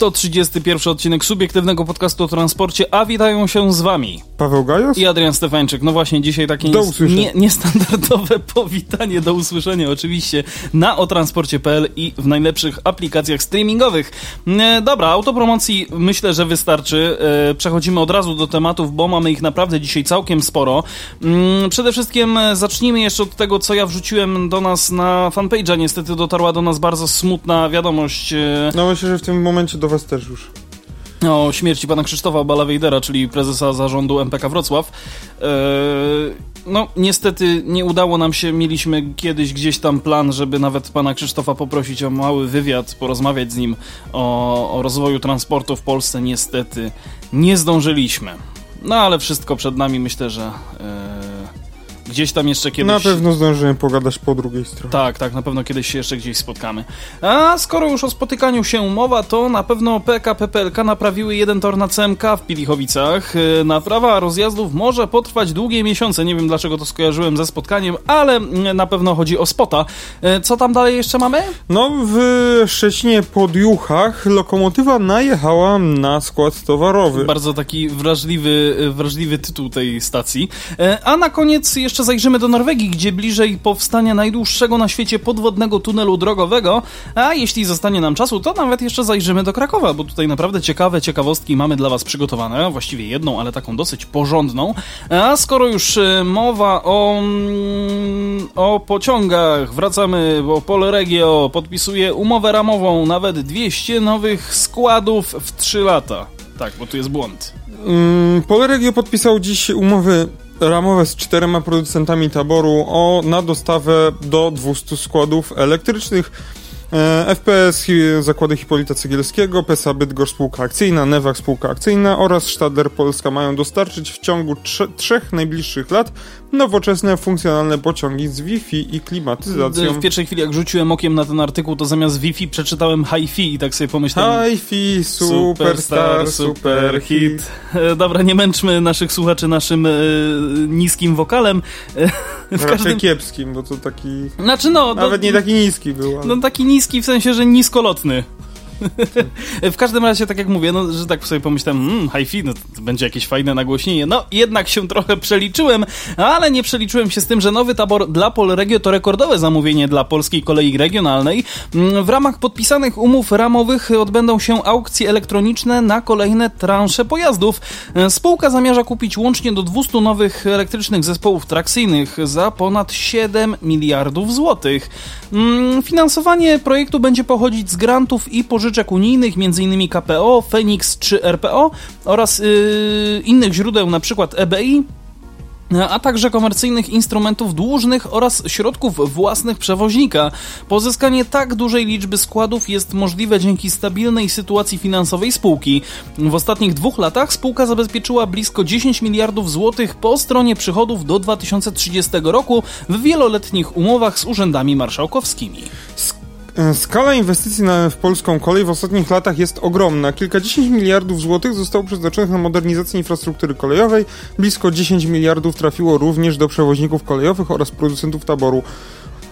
131 odcinek subiektywnego podcastu o transporcie, a witają się z wami Paweł Gajos i Adrian Stefańczyk. No właśnie, dzisiaj takie nie, niestandardowe powitanie do usłyszenia oczywiście na otransporcie.pl i w najlepszych aplikacjach streamingowych. E, dobra, autopromocji myślę, że wystarczy. E, przechodzimy od razu do tematów, bo mamy ich naprawdę dzisiaj całkiem sporo. Mm, przede wszystkim e, zacznijmy jeszcze od tego, co ja wrzuciłem do nas na fanpage'a. Niestety dotarła do nas bardzo smutna wiadomość. No myślę, że w tym momencie do was też już. O śmierci pana Krzysztofa Balawejdera, czyli prezesa zarządu MPK Wrocław. Eee, no, niestety nie udało nam się. Mieliśmy kiedyś gdzieś tam plan, żeby nawet pana Krzysztofa poprosić o mały wywiad, porozmawiać z nim o, o rozwoju transportu w Polsce. Niestety nie zdążyliśmy. No, ale wszystko przed nami. Myślę, że. Eee, Gdzieś tam jeszcze kiedyś... Na pewno zdążymy pogadać po drugiej stronie. Tak, tak, na pewno kiedyś się jeszcze gdzieś spotkamy. A skoro już o spotykaniu się mowa, to na pewno PKP PLK naprawiły jeden tor na CMK w Pilichowicach. E, naprawa rozjazdów może potrwać długie miesiące. Nie wiem dlaczego to skojarzyłem ze spotkaniem, ale na pewno chodzi o spota. E, co tam dalej jeszcze mamy? No, w Szczecinie pod Juchach lokomotywa najechała na skład towarowy. Bardzo taki wrażliwy, wrażliwy tytuł tej stacji. E, a na koniec jeszcze jeszcze zajrzymy do Norwegii, gdzie bliżej powstania najdłuższego na świecie podwodnego tunelu drogowego, a jeśli zostanie nam czasu, to nawet jeszcze zajrzymy do Krakowa, bo tutaj naprawdę ciekawe ciekawostki mamy dla Was przygotowane, właściwie jedną, ale taką dosyć porządną. A skoro już e, mowa o, mm, o pociągach, wracamy, bo Polregio podpisuje umowę ramową, nawet 200 nowych składów w 3 lata. Tak, bo tu jest błąd. Mm, Polregio podpisał dziś umowy ramowe z czterema producentami taboru o, na dostawę do 200 składów elektrycznych. E, FPS Zakłady Hipolita Cegielskiego, PESA Bydgoszcz Spółka Akcyjna, Newak Spółka Akcyjna oraz Stadler Polska mają dostarczyć w ciągu trze trzech najbliższych lat nowoczesne, funkcjonalne pociągi z Wi-Fi i klimatyzacją. W pierwszej chwili jak rzuciłem okiem na ten artykuł, to zamiast Wi-Fi przeczytałem Hi-Fi i tak sobie pomyślałem... Hi-Fi, superstar, super hit. E, dobra, nie męczmy naszych słuchaczy naszym e, niskim wokalem. E, w każdym... kiepskim, bo to taki... Znaczy no... Nawet nie taki niski był. Ale... No taki niski w sensie, że niskolotny w każdym razie, tak jak mówię, no, że tak sobie pomyślałem, mmm, hi-fi, no to będzie jakieś fajne nagłośnienie. No, jednak się trochę przeliczyłem, ale nie przeliczyłem się z tym, że nowy tabor dla Polregio to rekordowe zamówienie dla polskiej kolei regionalnej. Mm, w ramach podpisanych umów ramowych odbędą się aukcje elektroniczne na kolejne transze pojazdów. Spółka zamierza kupić łącznie do 200 nowych elektrycznych zespołów trakcyjnych za ponad 7 miliardów złotych. Mm, finansowanie projektu będzie pochodzić z grantów i pożyczek pożyczek unijnych, m.in. KPO, Phoenix czy RPO oraz yy, innych źródeł, np. EBI, a także komercyjnych instrumentów dłużnych oraz środków własnych przewoźnika. Pozyskanie tak dużej liczby składów jest możliwe dzięki stabilnej sytuacji finansowej spółki. W ostatnich dwóch latach spółka zabezpieczyła blisko 10 miliardów złotych po stronie przychodów do 2030 roku w wieloletnich umowach z urzędami marszałkowskimi. E, skala inwestycji w polską kolej w ostatnich latach jest ogromna. Kilkadziesiąt miliardów złotych zostało przeznaczonych na modernizację infrastruktury kolejowej, blisko 10 miliardów trafiło również do przewoźników kolejowych oraz producentów taboru.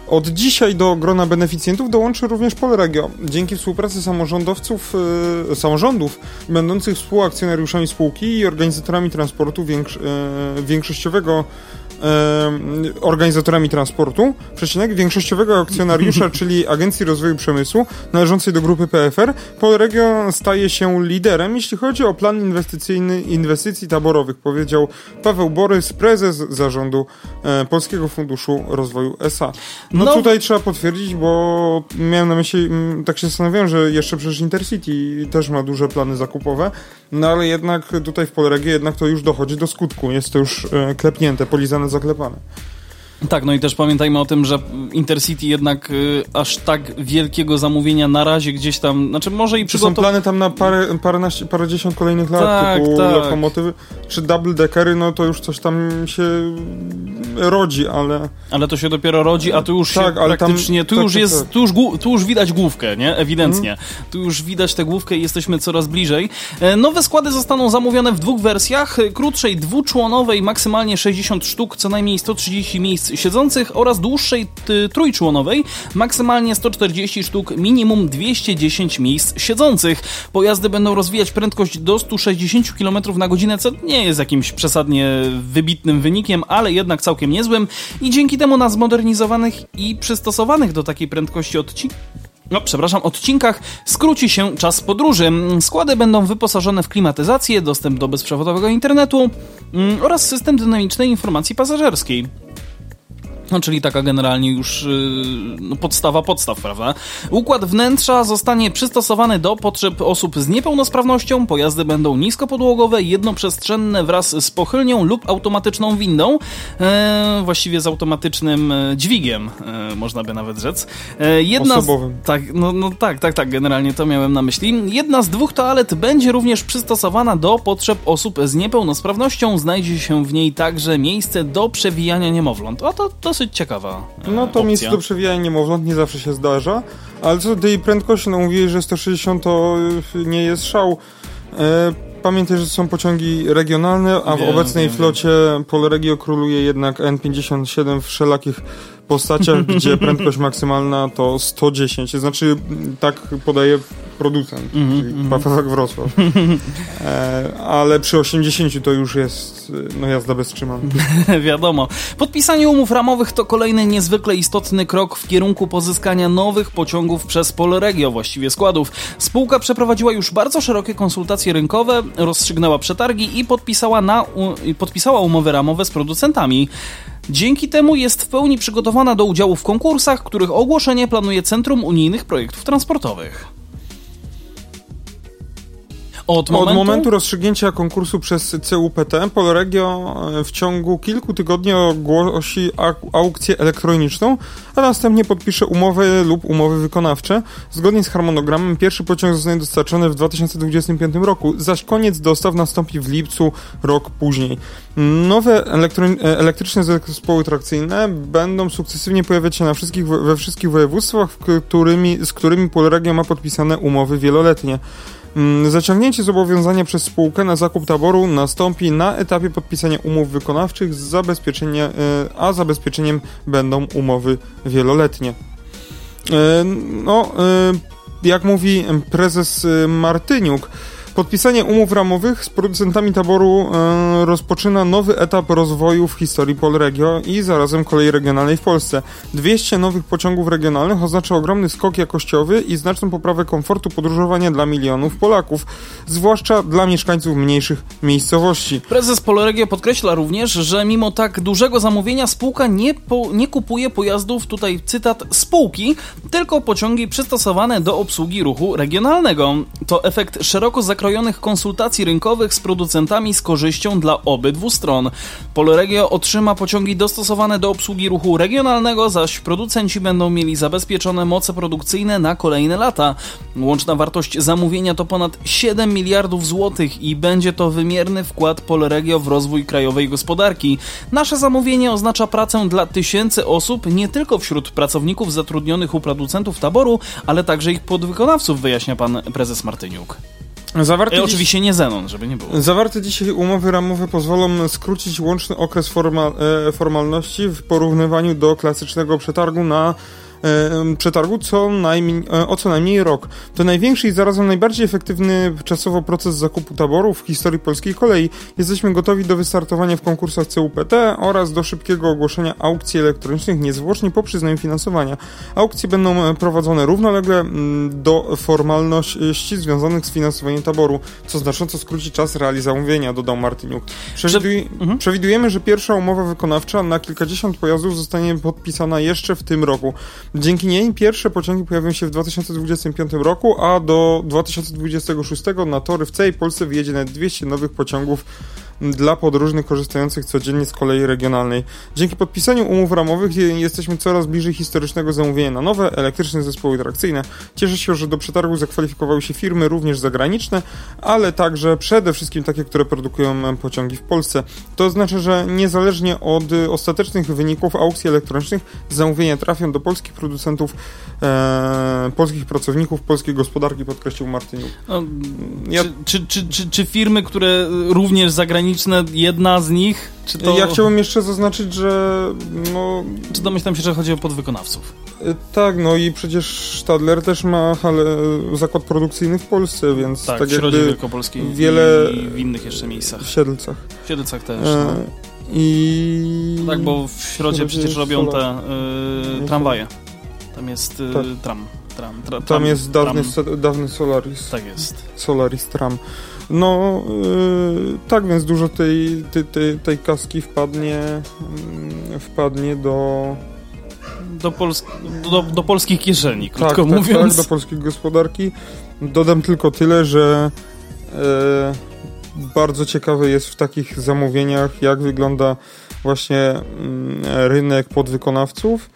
Od dzisiaj do grona beneficjentów dołączy również Polregio. Dzięki współpracy samorządowców, yy, samorządów będących współakcjonariuszami spółki i organizatorami transportu większ, yy, większościowego organizatorami transportu, przecinek większościowego akcjonariusza, czyli Agencji Rozwoju Przemysłu, należącej do grupy PFR, Polregio staje się liderem, jeśli chodzi o plan inwestycyjny inwestycji taborowych, powiedział Paweł Borys, prezes zarządu e, Polskiego Funduszu Rozwoju SA. No, no, tutaj trzeba potwierdzić, bo miałem na myśli, tak się zastanawiałem, że jeszcze przecież Intercity też ma duże plany zakupowe, no ale jednak tutaj w Polregio jednak to już dochodzi do skutku, jest to już e, klepnięte, polizane zaklepane. Tak, no i też pamiętajmy o tym, że Intercity jednak y, aż tak wielkiego zamówienia na razie gdzieś tam, znaczy może i przygotow... Są plany tam na parę, paręnaście, parędziesiąt kolejnych lat, tak, typu tak. lokomotywy, czy double deckery, no to już coś tam się rodzi, ale... Ale to się dopiero rodzi, a tu już tak, się ale praktycznie, tam, tu tak, już tak, jest, tak. Tu, już, tu już widać główkę, nie? Ewidentnie. Mhm. Tu już widać tę główkę i jesteśmy coraz bliżej. E, nowe składy zostaną zamówione w dwóch wersjach, krótszej dwuczłonowej, maksymalnie 60 sztuk, co najmniej 130 miejsc siedzących oraz dłuższej trójczłonowej, maksymalnie 140 sztuk, minimum 210 miejsc siedzących. Pojazdy będą rozwijać prędkość do 160 km na godzinę, co nie jest jakimś przesadnie wybitnym wynikiem, ale jednak całkiem niezłym i dzięki temu na zmodernizowanych i przystosowanych do takiej prędkości odcinkach no, przepraszam, odcinkach skróci się czas podróży. Składy będą wyposażone w klimatyzację, dostęp do bezprzewodowego internetu mm, oraz system dynamicznej informacji pasażerskiej. No, czyli taka generalnie już yy, no, podstawa podstaw, prawda? Układ wnętrza zostanie przystosowany do potrzeb osób z niepełnosprawnością. Pojazdy będą niskopodłogowe, jednoprzestrzenne wraz z pochylnią lub automatyczną windą, e, właściwie z automatycznym e, dźwigiem, e, można by nawet rzec. E, jedna Osobowym. Z, tak, no, no tak, tak, tak, generalnie to miałem na myśli. Jedna z dwóch toalet będzie również przystosowana do potrzeb osób z niepełnosprawnością. Znajdzie się w niej także miejsce do przewijania niemowląt. O, to, to dosyć ciekawa e, No to opcja. miejsce do przewijania niemowląt nie zawsze się zdarza, ale co do tej prędkości, no mówiłeś, że 160 to nie jest szał. E, pamiętaj, że są pociągi regionalne, a w wiem, obecnej wiem, flocie wiem. Polregio króluje jednak N57 w wszelakich postaciach, gdzie prędkość maksymalna to 110. Znaczy, tak podaje producent, mm -hmm, czyli mm Wrocław. E, ale przy 80 to już jest no, jazda bez trzymanki. Wiadomo. Podpisanie umów ramowych to kolejny niezwykle istotny krok w kierunku pozyskania nowych pociągów przez Polregio, właściwie składów. Spółka przeprowadziła już bardzo szerokie konsultacje rynkowe, rozstrzygnęła przetargi i podpisała, na, podpisała umowy ramowe z producentami. Dzięki temu jest w pełni przygotowana do udziału w konkursach, których ogłoszenie planuje Centrum Unijnych Projektów Transportowych. Od momentu? Od momentu rozstrzygnięcia konkursu przez CUPT Polregio e, w ciągu kilku tygodni ogłosi aukcję elektroniczną, a następnie podpisze umowy lub umowy wykonawcze. Zgodnie z harmonogramem pierwszy pociąg zostanie dostarczony w 2025 roku, zaś koniec dostaw nastąpi w lipcu rok później. Nowe e, elektryczne zespoły trakcyjne będą sukcesywnie pojawiać się na wszystkich, we wszystkich województwach, którymi, z którymi Polregio ma podpisane umowy wieloletnie. Mm, zaciągnięcie zobowiązania przez spółkę na zakup taboru nastąpi na etapie podpisania umów wykonawczych, zabezpieczenia, e, a zabezpieczeniem będą umowy wieloletnie. E, no, e, jak mówi prezes Martyniuk, Podpisanie umów ramowych z producentami taboru e, rozpoczyna nowy etap rozwoju w historii Polregio i zarazem kolei regionalnej w Polsce. 200 nowych pociągów regionalnych oznacza ogromny skok jakościowy i znaczną poprawę komfortu podróżowania dla milionów Polaków, zwłaszcza dla mieszkańców mniejszych miejscowości. Prezes Polregio podkreśla również, że mimo tak dużego zamówienia spółka nie, po, nie kupuje pojazdów, tutaj cytat, spółki, tylko pociągi przystosowane do obsługi ruchu regionalnego. To efekt szeroko zakrojonego konsultacji rynkowych z producentami z korzyścią dla obydwu stron. Polregio otrzyma pociągi dostosowane do obsługi ruchu regionalnego, zaś producenci będą mieli zabezpieczone moce produkcyjne na kolejne lata. Łączna wartość zamówienia to ponad 7 miliardów złotych i będzie to wymierny wkład Polregio w rozwój krajowej gospodarki. Nasze zamówienie oznacza pracę dla tysięcy osób, nie tylko wśród pracowników zatrudnionych u producentów taboru, ale także ich podwykonawców, wyjaśnia pan prezes Martyniuk. Zawarte e, oczywiście nie Zenon, żeby nie było. Zawarte dzisiaj umowy ramowe pozwolą skrócić łączny okres formal, e, formalności w porównywaniu do klasycznego przetargu na przetargu co najmniej, o co najmniej rok. To największy i zarazem najbardziej efektywny czasowo proces zakupu taboru w historii polskiej kolei. Jesteśmy gotowi do wystartowania w konkursach CUPT oraz do szybkiego ogłoszenia aukcji elektronicznych niezwłocznie po przyznaniu finansowania. Aukcje będą e, prowadzone równolegle do formalności związanych z finansowaniem taboru, co znacząco skróci czas realizacji zamówienia, dodał Martyniuk. Przewiduj, mhm. Przewidujemy, że pierwsza umowa wykonawcza na kilkadziesiąt pojazdów zostanie podpisana jeszcze w tym roku. Dzięki niej pierwsze pociągi pojawią się w 2025 roku, a do 2026 na tory w całej Polsce wyjedzie nawet 200 nowych pociągów dla podróżnych korzystających codziennie z kolei regionalnej. Dzięki podpisaniu umów ramowych jesteśmy coraz bliżej historycznego zamówienia na nowe, elektryczne zespoły trakcyjne. Cieszę się, że do przetargu zakwalifikowały się firmy również zagraniczne, ale także przede wszystkim takie, które produkują pociągi w Polsce. To znaczy, że niezależnie od ostatecznych wyników aukcji elektronicznych zamówienia trafią do polskich producentów, e, polskich pracowników, polskiej gospodarki, podkreślił Martyniuk. No, ja... czy, czy, czy, czy, firmy, które również zagraniczne, jedna z nich, czy to... Ja chciałbym jeszcze zaznaczyć, że no... Czy domyślam się, że chodzi o podwykonawców? E, tak, no i przecież Stadler też ma ale, zakład produkcyjny w Polsce, więc tak, tak w Środzie Wielkopolskiej wiele... i w innych jeszcze miejscach. W Siedlcach. W Siedlcach też, e... no. I... Tak, bo w Środzie przecież robią te y, tramwaje. Tam jest y, tak. tram. Tram, tra, Tam jest dawny, dawny Solaris. Tak jest. Solaris Tram. No, yy, tak więc dużo tej, tej, tej, tej kaski wpadnie, yy, wpadnie do... Do, Pols do, do polskich kieszeni, krótko tak, tak, mówiąc. Tak, do polskiej gospodarki. Dodam tylko tyle, że yy, bardzo ciekawe jest w takich zamówieniach, jak wygląda właśnie mm, rynek podwykonawców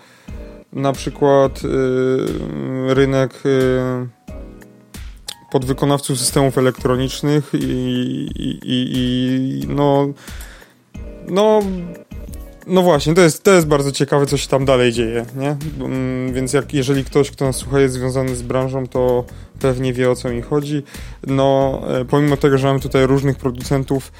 na przykład y, rynek y, podwykonawców systemów elektronicznych i, i, i, no no no właśnie, to jest, to jest bardzo ciekawe, co się tam dalej dzieje, nie? Mm, więc jak, jeżeli ktoś, kto nas słucha, jest związany z branżą, to pewnie wie, o co mi chodzi. No, e, pomimo tego, że mamy tutaj różnych producentów,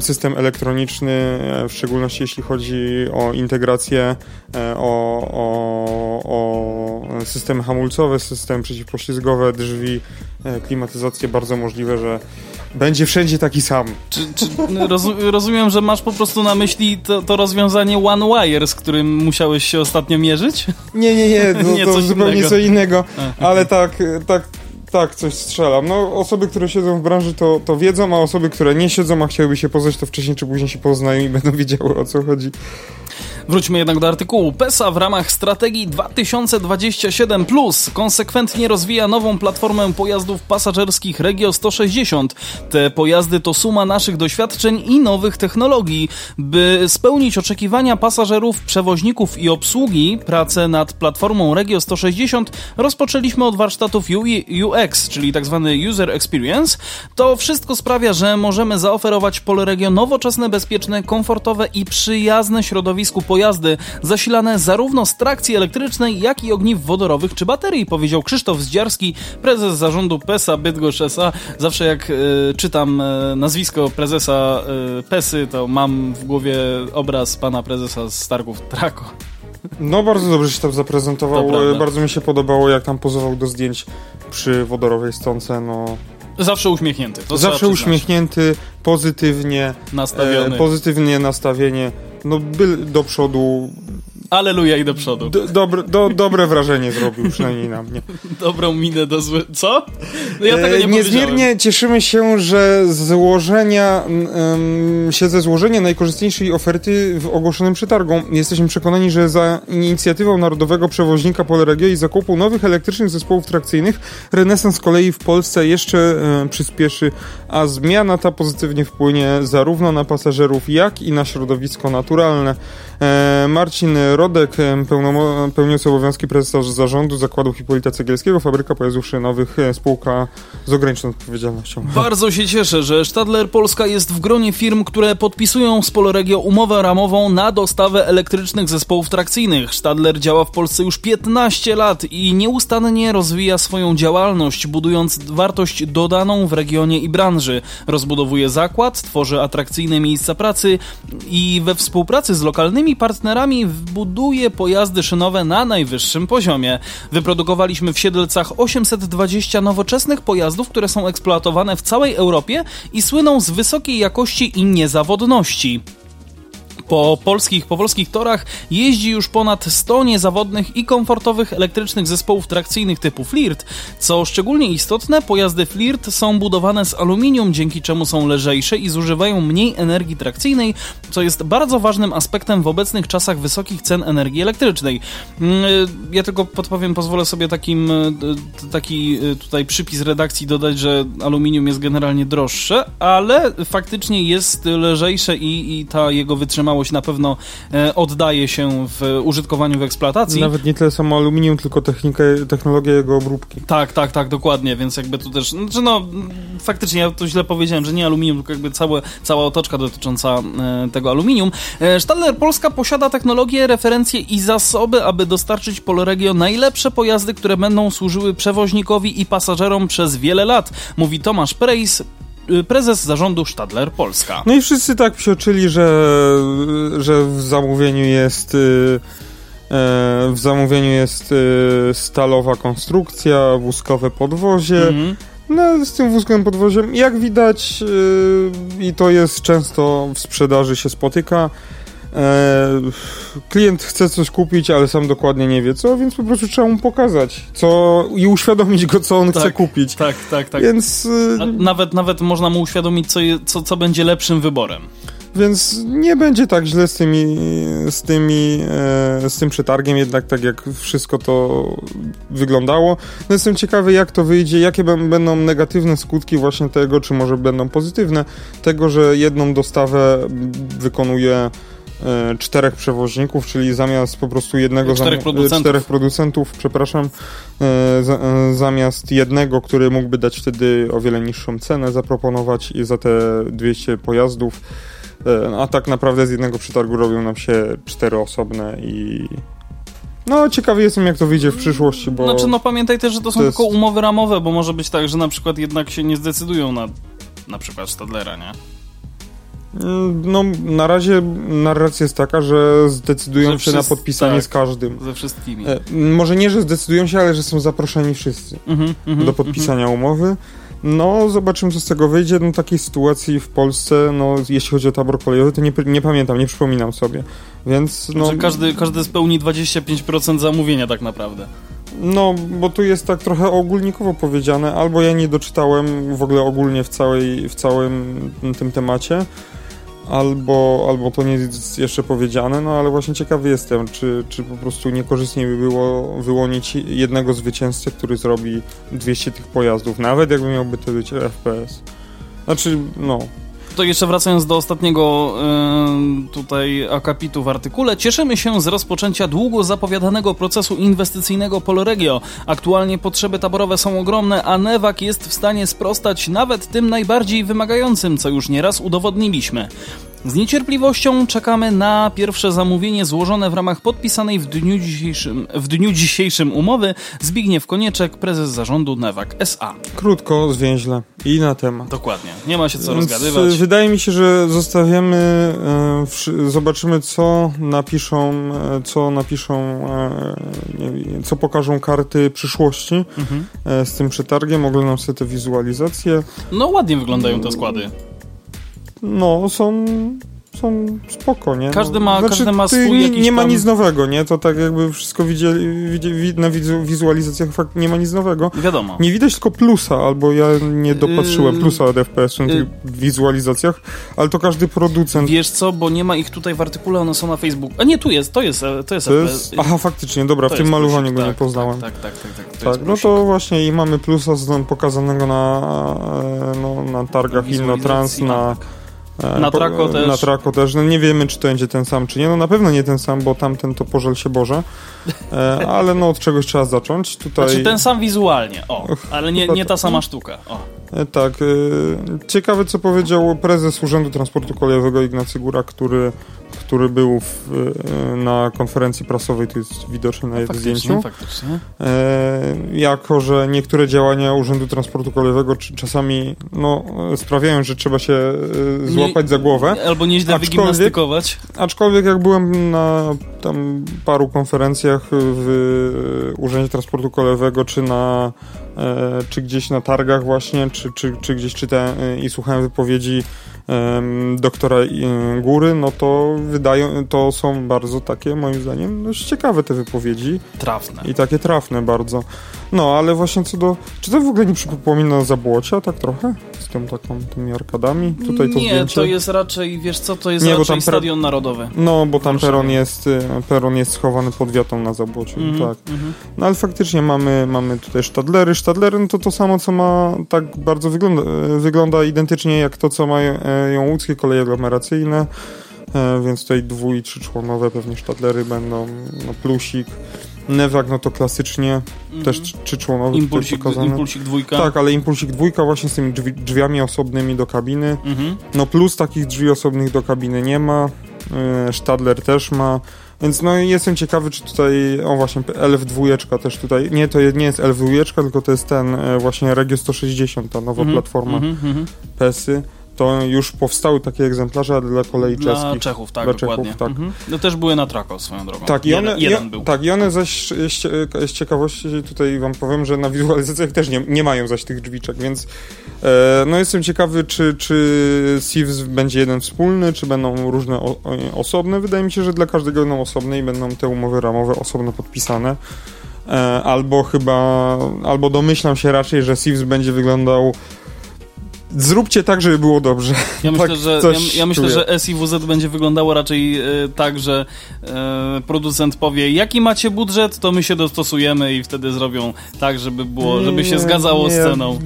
system elektroniczny, e, w szczególności jeśli chodzi o integrację, e, o, o, o systemy hamulcowe, systemy przeciwpoślizgowe, drzwi, e, klimatyzację, bardzo możliwe, że będzie wszędzie taki sam. Czy, czy rozumiem, że masz po prostu na myśli to, to, rozwiązanie One Wire, z którym musiałeś się ostatnio mierzyć? Nie, nie, nie, to, nie, to zupełnie innego. co innego, ale tak, tak tak, coś strzelam. No, osoby, które siedzą w branży, to, to wiedzą, a osoby, które nie siedzą, a chciałyby się poznać, to wcześniej czy później się poznają i będą wiedziały, o co chodzi. Wróćmy jednak do artykułu. PESA w ramach strategii 2027 konsekwentnie rozwija nową platformę pojazdów pasażerskich Regio 160. Te pojazdy to suma naszych doświadczeń i nowych technologii. By spełnić oczekiwania pasażerów, przewoźników i obsługi, pracę nad platformą Regio 160 rozpoczęliśmy od warsztatów UX, czyli tzw. Tak User Experience. To wszystko sprawia, że możemy zaoferować Polregio nowoczesne, bezpieczne, komfortowe i przyjazne środowisku pojazdów pojazdy zasilane zarówno z trakcji elektrycznej, jak i ogniw wodorowych czy baterii, powiedział Krzysztof Zdziarski, prezes zarządu PESA Bydgoszcz S.A. Zawsze jak y, czytam y, nazwisko prezesa y, PESY, to mam w głowie obraz pana prezesa z targów Trako. No bardzo dobrze się tam zaprezentował. Bardzo mi się podobało, jak tam pozował do zdjęć przy wodorowej stonce. No, Zawsze uśmiechnięty. Zawsze uśmiechnięty, pozytywnie. Nastawiony. E, pozytywnie nastawienie. No, do przodu Aleluja i do przodu. Do, dobre, do, dobre wrażenie zrobił, przynajmniej na mnie. Dobrą minę do złe... Co? No ja tego nie e, Niezmiernie cieszymy się, że złożenia, um, się ze złożenia najkorzystniejszej oferty w ogłoszonym przetargu. Jesteśmy przekonani, że za inicjatywą Narodowego Przewoźnika Polregio i zakupu nowych elektrycznych zespołów trakcyjnych renesans kolei w Polsce jeszcze um, przyspieszy, a zmiana ta pozytywnie wpłynie zarówno na pasażerów, jak i na środowisko naturalne. E, Marcin Rodek, pełniący obowiązki prezesa zarządu Zakładu Hipolita Cegielskiego, fabryka pojazdów szynowych, spółka z ograniczoną odpowiedzialnością. Bardzo się cieszę, że Stadler Polska jest w gronie firm, które podpisują z Poloregio umowę ramową na dostawę elektrycznych zespołów trakcyjnych. Stadler działa w Polsce już 15 lat i nieustannie rozwija swoją działalność, budując wartość dodaną w regionie i branży. Rozbudowuje zakład, tworzy atrakcyjne miejsca pracy i we współpracy z lokalnymi partnerami buduje pojazdy szynowe na najwyższym poziomie. Wyprodukowaliśmy w Siedlcach 820 nowoczesnych pojazdów, które są eksploatowane w całej Europie i słyną z wysokiej jakości i niezawodności. Po polskich, po polskich torach jeździ już ponad 100 niezawodnych i komfortowych elektrycznych zespołów trakcyjnych typu Flirt. Co szczególnie istotne, pojazdy Flirt są budowane z aluminium, dzięki czemu są lżejsze i zużywają mniej energii trakcyjnej, co jest bardzo ważnym aspektem w obecnych czasach wysokich cen energii elektrycznej. Mm, ja tylko podpowiem, pozwolę sobie takim, e, taki e, tutaj przypis redakcji dodać, że aluminium jest generalnie droższe, ale faktycznie jest lżejsze i, i ta jego wytrzymałość na pewno e, oddaje się w użytkowaniu w eksploatacji. Nawet nie tyle samo aluminium, tylko technikę, technologia jego obróbki. Tak, tak, tak, dokładnie, więc jakby tu też, znaczy no, faktycznie ja to źle powiedziałem, że nie aluminium, tylko jakby całe, cała otoczka dotycząca e, tego aluminium. E, Stadler Polska posiada technologię, referencje i zasoby, aby dostarczyć Poloregio najlepsze pojazdy, które będą służyły przewoźnikowi i pasażerom przez wiele lat, mówi Tomasz Prejs, prezes zarządu Stadler Polska. No i wszyscy tak psioczyli, że, że w zamówieniu jest y, e, w zamówieniu jest y, stalowa konstrukcja, wózkowe podwozie. Mhm. No, z tym wózkowym podwoziem, jak widać, i to jest często w sprzedaży się spotyka, klient chce coś kupić, ale sam dokładnie nie wie co, więc po prostu trzeba mu pokazać co i uświadomić go, co on Tak, chce kupić. Tak, tak, tak. Więc, y, A nawet, nawet można mu uświadomić, co, co, co będzie lepszym wyborem. więc nie będzie tak źle z tymi, z tymi, e, z tym przetargiem, jednak tak jak wszystko to wyglądało. No jestem ciekawy, jak to wyjdzie, jakie bę- będą negatywne skutki właśnie tego, czy może będą pozytywne, tego, że jedną dostawę wykonuje e, czterech przewoźników, czyli zamiast po prostu jednego Czterech zam- producentów. czterech producentów, przepraszam, e, za, e, zamiast jednego, który mógłby dać wtedy o wiele niższą cenę zaproponować i za te 200 pojazdów, e, a tak naprawdę z jednego przetargu robią nam się cztery osobne i no ciekawy jestem jak to wyjdzie w przyszłości, bo Znaczy, no pamiętaj też, że to są to jest- tylko umowy ramowe, bo może być tak, że na przykład jednak się nie zdecydują na na przykład Stadlera, nie? Mm, No, na razie narracja jest taka, że zdecydują Że się na podpisanie tak. z każdym. Ze wszystkimi. E, może nie, że zdecydują się, ale że są zaproszeni wszyscy Mhm, mhm, do podpisania umowy. No, zobaczymy, co z tego wyjdzie. No, takiej sytuacji w Polsce, no, jeśli chodzi o tabor kolejowy, to nie, nie pamiętam, nie przypominam sobie. Więc, Mhm. no, Że każdy, każdy spełni 25% zamówienia tak naprawdę. no, bo tu jest tak trochę ogólnikowo powiedziane, albo ja nie doczytałem w ogóle ogólnie w, całej, w całym tym temacie, albo, albo to nie jest jeszcze powiedziane, no ale właśnie ciekawy jestem, czy, czy po prostu niekorzystniej by było wyłonić jednego zwycięzcę, który zrobi 200 tych pojazdów, nawet jakby miałby to być FPS. Znaczy, no, To jeszcze wracając do ostatniego e, tutaj akapitu w artykule, cieszymy się z rozpoczęcia długo zapowiadanego procesu inwestycyjnego Poloregio. Aktualnie potrzeby taborowe są ogromne, a Newak jest w stanie sprostać nawet tym najbardziej wymagającym, co już nieraz udowodniliśmy. Z niecierpliwością czekamy na pierwsze zamówienie złożone w ramach podpisanej w dniu dzisiejszym, w dniu dzisiejszym umowy Zbigniew Konieczek, prezes zarządu Newak SA. krótko, zwięźle i na temat. Dokładnie. Nie ma się co Więc, rozgadywać. e, Wydaje mi się, że zostawiamy, e, wszy- zobaczymy co napiszą, e, co napiszą, e, wiem, co pokażą karty przyszłości Mhm. z tym przetargiem, oglądam sobie te wizualizacje. No ładnie wyglądają te składy. No, są, są spoko, nie? Każdy no, ma- każdy ma swój nie, nie ma tam- nic nowego, nie? To tak jakby wszystko widzieli, widzi, wi- na wizu, wizualizacjach fakt nie ma nic nowego. Wiadomo. Nie widać tylko plusa, albo ja nie dopatrzyłem Yy, plusa od FPS na yy. wizualizacjach, ale to każdy producent Wiesz co, bo nie ma ich tutaj w artykule, one są na Facebooku. A nie, tu jest, to jest, to jest, To jest... Aha, faktycznie, dobra, To w tym malowaniu plusik, go nie tak, poznałem. Tak, tak, tak, tak. tak, Tak, no to właśnie i mamy plusa z, pokazanego na, e, no, na targach Innotrans, na... tak. e, Na po- Traco też. Na Traco też. No nie wiemy, czy to będzie ten sam, czy nie. No na pewno nie ten sam, bo tamten to pożel się Boże. E, ale no od czegoś trzeba zacząć. Tutaj... Znaczy ten sam wizualnie, o, ale nie, nie ta tak. sama sztuka. O. E, Tak. e, Ciekawe, co powiedział prezes Urzędu Transportu Kolejowego Ignacy Góra, który, który był w, e, na konferencji prasowej, to jest widoczne na Faktycznie, zdjęciu. faktycznie. E, jako, że niektóre działania Urzędu Transportu Kolejowego czasami no, e, sprawiają, że trzeba się e, złapać Nie- za głowę. Albo nieźle Aczkolwiek- wygimnastykować. Aczkolwiek jak byłem na tam paru konferencjach w Urzędzie Transportu Kolejowego, czy na e, czy gdzieś na targach właśnie, czy, czy, czy gdzieś czytałem e, i słuchałem wypowiedzi doktora Góry, no to wydają, to są bardzo takie, moim zdaniem, dość ciekawe te wypowiedzi. Trafne. I takie trafne bardzo. No, ale właśnie co do... Czy to w ogóle nie przypomina Zabłocia tak trochę? Z tym taką, tymi arkadami? Tutaj to Nie, zdjęcie. to jest raczej, wiesz co, to jest Nie, raczej Stadion Narodowy. No, bo tam peron jest, y, peron jest schowany pod wiatą na Zabłociu, Mhm, tak. mhm. No ale faktycznie mamy, mamy tutaj Stadlery. Stadlery no to to samo, co ma, tak bardzo wygląda, e, wygląda identycznie jak to, co mają e, łódzkie koleje aglomeracyjne, więc tutaj dwu- i trzyczłonowe pewnie Stadlery będą, no plusik. Newak, no to klasycznie, też trzy- trzyczłonowy tutaj Mhm. Impulsik, pokazane. impulsik dwójka. Tak, ale impulsik dwójka właśnie z tymi drzwi, drzwiami osobnymi do kabiny. Mhm. No plus takich drzwi osobnych do kabiny nie ma. Yy, Stadler też ma. Więc no jestem ciekawy, czy tutaj, o właśnie, LF2 też tutaj, nie, to nie jest LF2, tylko to jest ten e, właśnie Regio 160, ta nowa Mhm, platforma mhm, mhm. PESY. To już powstały takie egzemplarze dla kolei Dla czeskich. Czechów, tak, Dla dokładnie. Czechów, tak. Mhm. No też były na Trako swoją drogą. Tak, i one, jeden, i, był. tak, i one zaś z, cie- z ciekawości tutaj wam powiem, że na wizualizacjach też nie, nie mają zaś tych drzwiczek, więc e, no jestem ciekawy, czy, czy Sieves będzie jeden wspólny, czy będą różne o, osobne. Wydaje mi się, że dla każdego będą osobne i będą te umowy ramowe osobno podpisane. E, albo chyba, albo domyślam się raczej, że Sieves będzie wyglądał Zróbcie tak, żeby było dobrze. Ja myślę, tak że, ja, ja myślę, że SIWZ będzie wyglądało raczej e, tak, że e, producent powie, jaki macie budżet, to my się dostosujemy i wtedy zrobią tak, żeby było, żeby się Nie, zgadzało z nie, ceną.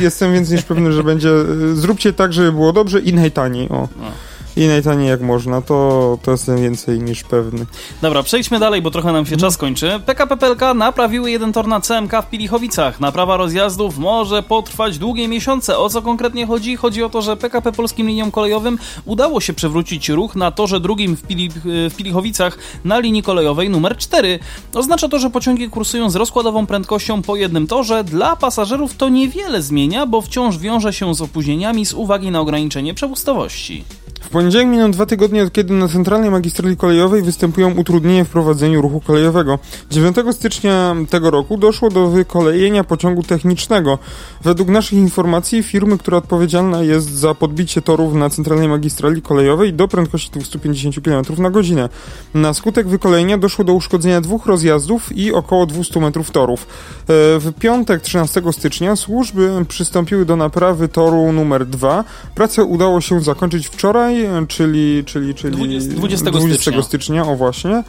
Jestem więc niż pewny, że będzie. y, Zróbcie tak, żeby było dobrze i najtaniej. O. No. I najtaniej jak można, to, to jestem więcej niż pewny. Dobra, przejdźmy dalej, bo trochę nam się czas kończy. PKP PLK naprawiły jeden tor na CMK w Pilichowicach. Naprawa rozjazdów może potrwać długie miesiące. O co konkretnie chodzi? Chodzi o to, że PKP Polskim Liniom Kolejowym udało się przywrócić ruch na torze drugim w, Pili, w Pilichowicach na linii kolejowej numer 4. Oznacza to, że pociągi kursują z rozkładową prędkością po jednym torze. Dla pasażerów to niewiele zmienia, bo wciąż wiąże się z opóźnieniami z uwagi na ograniczenie przepustowości. W poniedziałek miną dwa tygodnie od kiedy na centralnej magistrali kolejowej występują utrudnienia w prowadzeniu ruchu kolejowego. 9 stycznia tego roku doszło do wykolejenia pociągu technicznego. Według naszych informacji firmy, która odpowiedzialna jest za podbicie torów na centralnej magistrali kolejowej do prędkości 250 km na godzinę. Na skutek wykolejenia doszło do uszkodzenia dwóch rozjazdów i około 200 metrów torów. E, W piątek 13 stycznia służby przystąpiły do naprawy toru numer 2. Pracę udało się zakończyć wczoraj, czyli, czyli, czyli 20 20 stycznia. stycznia, o właśnie.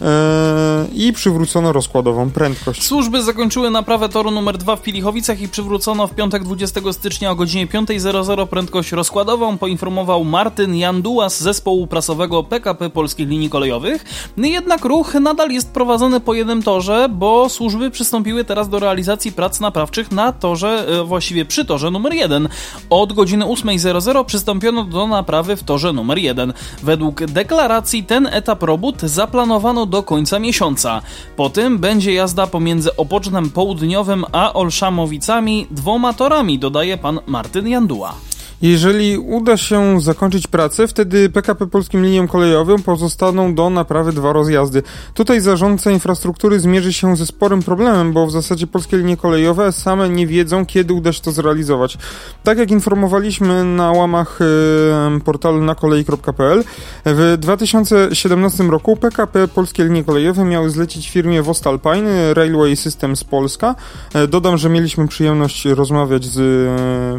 E, I przywrócono rozkładową prędkość. Służby zakończyły naprawę toru numer 2 w Pilichowicach i przywrócono w piątek 20 stycznia o godzinie 5.00 prędkość rozkładową, poinformował Martyn Janduła z zespołu prasowego PKP Polskich Linii Kolejowych. No Jednak ruch nadal jest prowadzony po jednym torze, bo służby przystąpiły teraz do realizacji prac naprawczych na torze, e, właściwie przy torze numer 1. Od godziny 8.00 przystąpiono do naprawy w torze numer 1. Według deklaracji ten etap robót zaplanowano do końca miesiąca. Po tym będzie jazda pomiędzy Opocznem Południowym a Olszamowicami dwoma torami, dodaje pan Martyn Janduła. Jeżeli uda się zakończyć pracę, wtedy PKP Polskim Liniom Kolejowym pozostaną do naprawy dwa rozjazdy. Tutaj zarządca infrastruktury zmierzy się ze sporym problemem, bo w zasadzie polskie linie kolejowe same nie wiedzą, kiedy uda się to zrealizować. Tak jak informowaliśmy na łamach e, portalu nakolei.pl, w 2017 roku PKP Polskie Linie Kolejowe miały zlecić firmie Vostalpine Railway Systems Polska. E, Dodam, że mieliśmy przyjemność rozmawiać z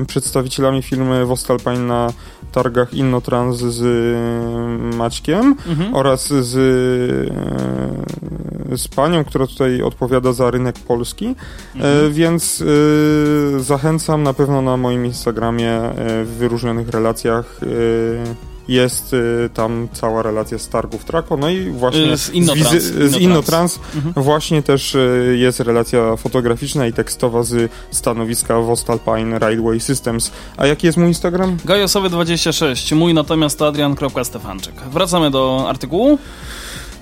e, przedstawicielami firmy Vostalpine na targach Innotrans z e, Maćkiem Mhm. oraz z, e, z panią, która tutaj odpowiada za rynek polski, Mhm. e, więc e, zachęcam na pewno na moim Instagramie e, w wyróżnionych relacjach e, jest e, tam cała relacja z targów Trako, no i właśnie E, z Innotrans. wizy- z Innotrans. Mhm. właśnie też e, jest relacja fotograficzna i tekstowa z stanowiska Vostalpine Railway Systems. A jaki jest mój Instagram? Gajosowy26, mój natomiast to adrian.stefanczyk. Wracamy do artykułu.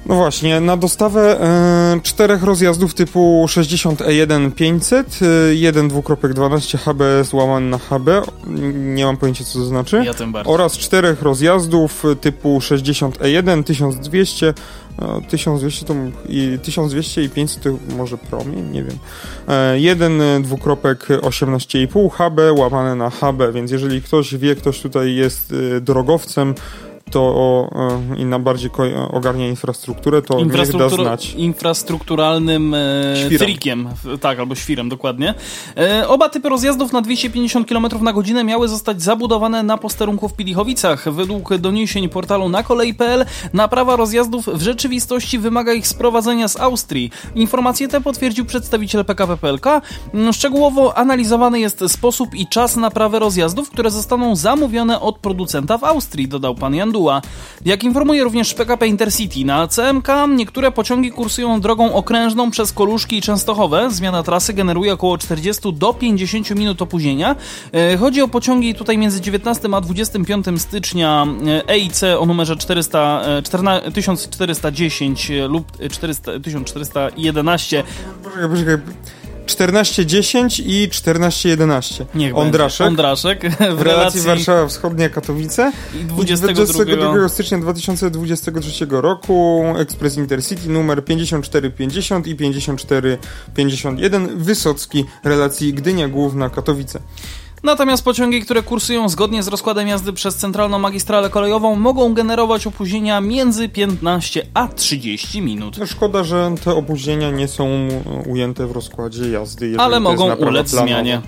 No właśnie, na dostawę e, czterech rozjazdów typu 60E1 500, e, 1 2.12 HBS łamany na HB, nie mam pojęcia co to znaczy, Ja tym bardziej. oraz czterech rozjazdów typu 60E1 1200, e, 1200 to i 1200 i 500 to może promień, nie wiem. E, jeden dwukropek 18,5 HB łamane na HB, więc jeżeli ktoś wie, ktoś tutaj jest e, drogowcem, to e, i na bardziej ko- ogarnia infrastrukturę, to niech da Infrastruktur- znać. infrastrukturalnym e, trikiem, tak, albo świrem, dokładnie. E, oba typy rozjazdów na 250 km na godzinę miały zostać zabudowane na posterunku w Pilichowicach. Według doniesień portalu na kolei.pl naprawa rozjazdów w rzeczywistości wymaga ich sprowadzenia z Austrii. Informacje te potwierdził przedstawiciel PKP PLK. Mm, Szczegółowo analizowany jest sposób i czas naprawy rozjazdów, które zostaną zamówione od producenta w Austrii, dodał pan Jak informuje również PKP Intercity, na CMK niektóre pociągi kursują drogą okrężną przez Koluszki i Częstochowe. Zmiana trasy generuje około 40 do 50 minut opóźnienia. E, Chodzi o pociągi tutaj między 19 a 25 stycznia e, EIC o numerze 400, e, 14 1410 lub 400, 1411. Poczekaj, poczekaj. 1410 i 1411. Niech Ondraszek. Ondraszek w W relacji relacji Warszawa Wschodnia Katowice. i I 22 22 stycznia 2023 roku Ekspres Intercity numer 5450 i 5451 Wysocki relacji Gdynia Główna Katowice. Natomiast pociągi, które kursują zgodnie z rozkładem jazdy przez centralną magistralę kolejową, mogą generować opóźnienia między 15 a 30 minut. No szkoda, że te opóźnienia nie są ujęte w rozkładzie jazdy. Ale mogą ulec planowa. zmianie.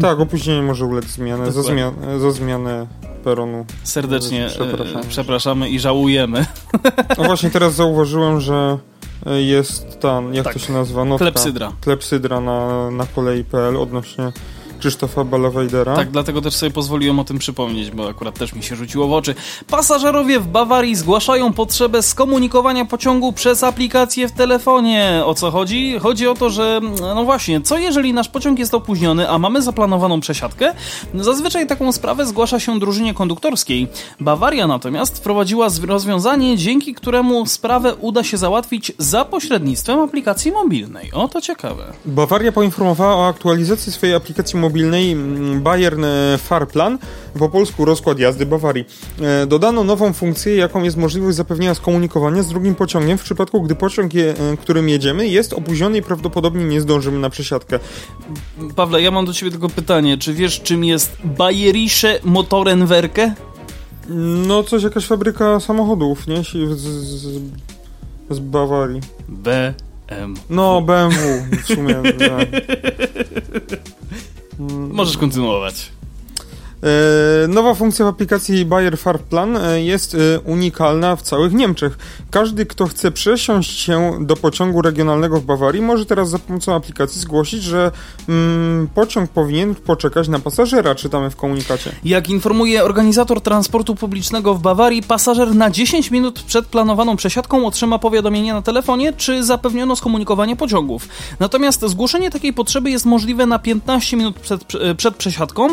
Tak, opóźnienie może ulec zmianę za, zmian za zmianę peronu. Serdecznie e, przepraszamy i żałujemy. No właśnie teraz zauważyłem, że e, jest ta, jak Tak. to się nazywa? Notka, Klepsydra. Klepsydra na, na kolei.pl odnośnie Krzysztofa Balawejdera. Tak, dlatego też sobie pozwoliłem o tym przypomnieć, bo akurat też mi się rzuciło w oczy. Pasażerowie w Bawarii zgłaszają potrzebę skomunikowania pociągu przez aplikację w telefonie. O co chodzi? Chodzi o to, że no właśnie, co jeżeli nasz pociąg jest opóźniony, a mamy zaplanowaną przesiadkę? Zazwyczaj taką sprawę zgłasza się drużynie konduktorskiej. Bawaria natomiast wprowadziła rozwiązanie, dzięki któremu sprawę uda się załatwić za pośrednictwem aplikacji mobilnej. O, to ciekawe. Bawaria poinformowała o aktualizacji swojej aplikacji mobilnej mm, Bayern e, Farplan, po polsku rozkład jazdy Bawarii. E, Dodano nową funkcję, jaką jest możliwość zapewnienia skomunikowania z drugim pociągiem w przypadku, gdy pociąg, je, e, którym jedziemy, jest opóźniony i prawdopodobnie nie zdążymy na przesiadkę. Pawle, ja mam do ciebie tylko pytanie. Czy wiesz, czym jest Bayerische Motorenwerke? No, coś, jakaś fabryka samochodów, nie? Z, z, z Bawarii. BM. No, BMW w sumie. Możesz kontynuować. E, Nowa funkcja w aplikacji Bayer Fahrplan e, jest e, unikalna w całych Niemczech. Każdy, kto chce przesiąść się do pociągu regionalnego w Bawarii, może teraz za pomocą aplikacji zgłosić, że mm, pociąg powinien poczekać na pasażera, czytamy w komunikacie. Jak informuje organizator transportu publicznego w Bawarii, pasażer na 10 minut przed planowaną przesiadką otrzyma powiadomienie na telefonie, czy zapewniono skomunikowanie pociągów. Natomiast zgłoszenie takiej potrzeby jest możliwe na 15 minut przed, przed przesiadką.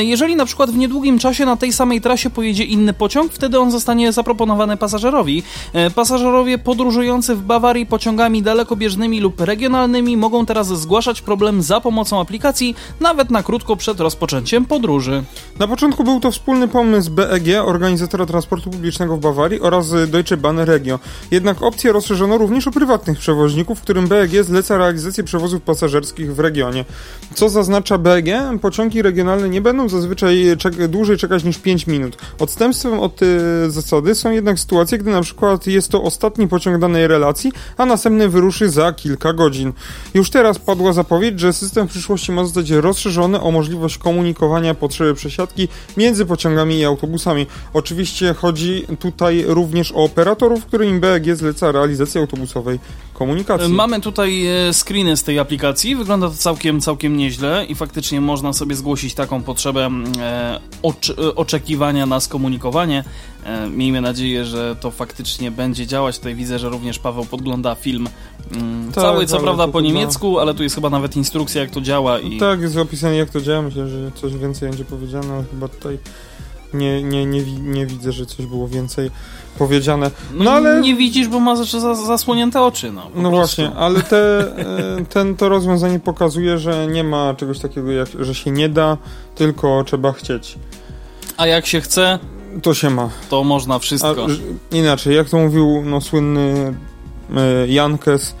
Jeżeli na przykład w niedługim czasie na tej samej trasie pojedzie inny pociąg, wtedy on zostanie zaproponowany pasażerowi. E, Pasażerowie podróżujący w Bawarii pociągami dalekobieżnymi lub regionalnymi mogą teraz zgłaszać problem za pomocą aplikacji, nawet na krótko przed rozpoczęciem podróży. Na początku był to wspólny pomysł BEG, organizatora transportu publicznego w Bawarii oraz Deutsche Bahn Regio. Jednak opcję rozszerzono również o prywatnych przewoźników, którym BEG zleca realizację przewozów pasażerskich w regionie. Co zaznacza BEG? Pociągi regionalne nie będą zazwyczaj czek- dłużej czekać niż 5 minut. Odstępstwem od y, zasady są jednak sytuacje, gdy na przykład jest to ostatni pociąg danej relacji, a następny wyruszy za kilka godzin. Już teraz padła zapowiedź, że system w przyszłości ma zostać rozszerzony o możliwość komunikowania potrzeby przesiadki między pociągami i autobusami. Oczywiście chodzi tutaj również o operatorów, którym BEG zleca realizację autobusowej komunikacji. Mamy tutaj e, screeny z tej aplikacji. Wygląda to całkiem, całkiem nieźle i faktycznie można sobie zgłosić taką potrzebę mm, e, e, oczekiwania na skomunikowanie. E, miejmy nadzieję, że to faktycznie będzie działać. Tutaj widzę, że również Paweł podgląda film mm, Tak, cały, co prawda po chyba- niemiecku, ale tu jest chyba nawet instrukcja, jak to działa i Tak, jest opisane jak to działa. Myślę, że coś więcej będzie powiedziane, ale chyba tutaj Nie, nie, nie, nie widzę, że coś było więcej powiedziane. No ale... Nie widzisz, bo ma zasłonięte oczy, no. No właśnie, ale te, e, ten, to rozwiązanie pokazuje, że nie ma czegoś takiego, jak, że się nie da, tylko trzeba chcieć. A jak się chce, to się ma. To można wszystko. A, inaczej, jak to mówił no, słynny e, Jankes,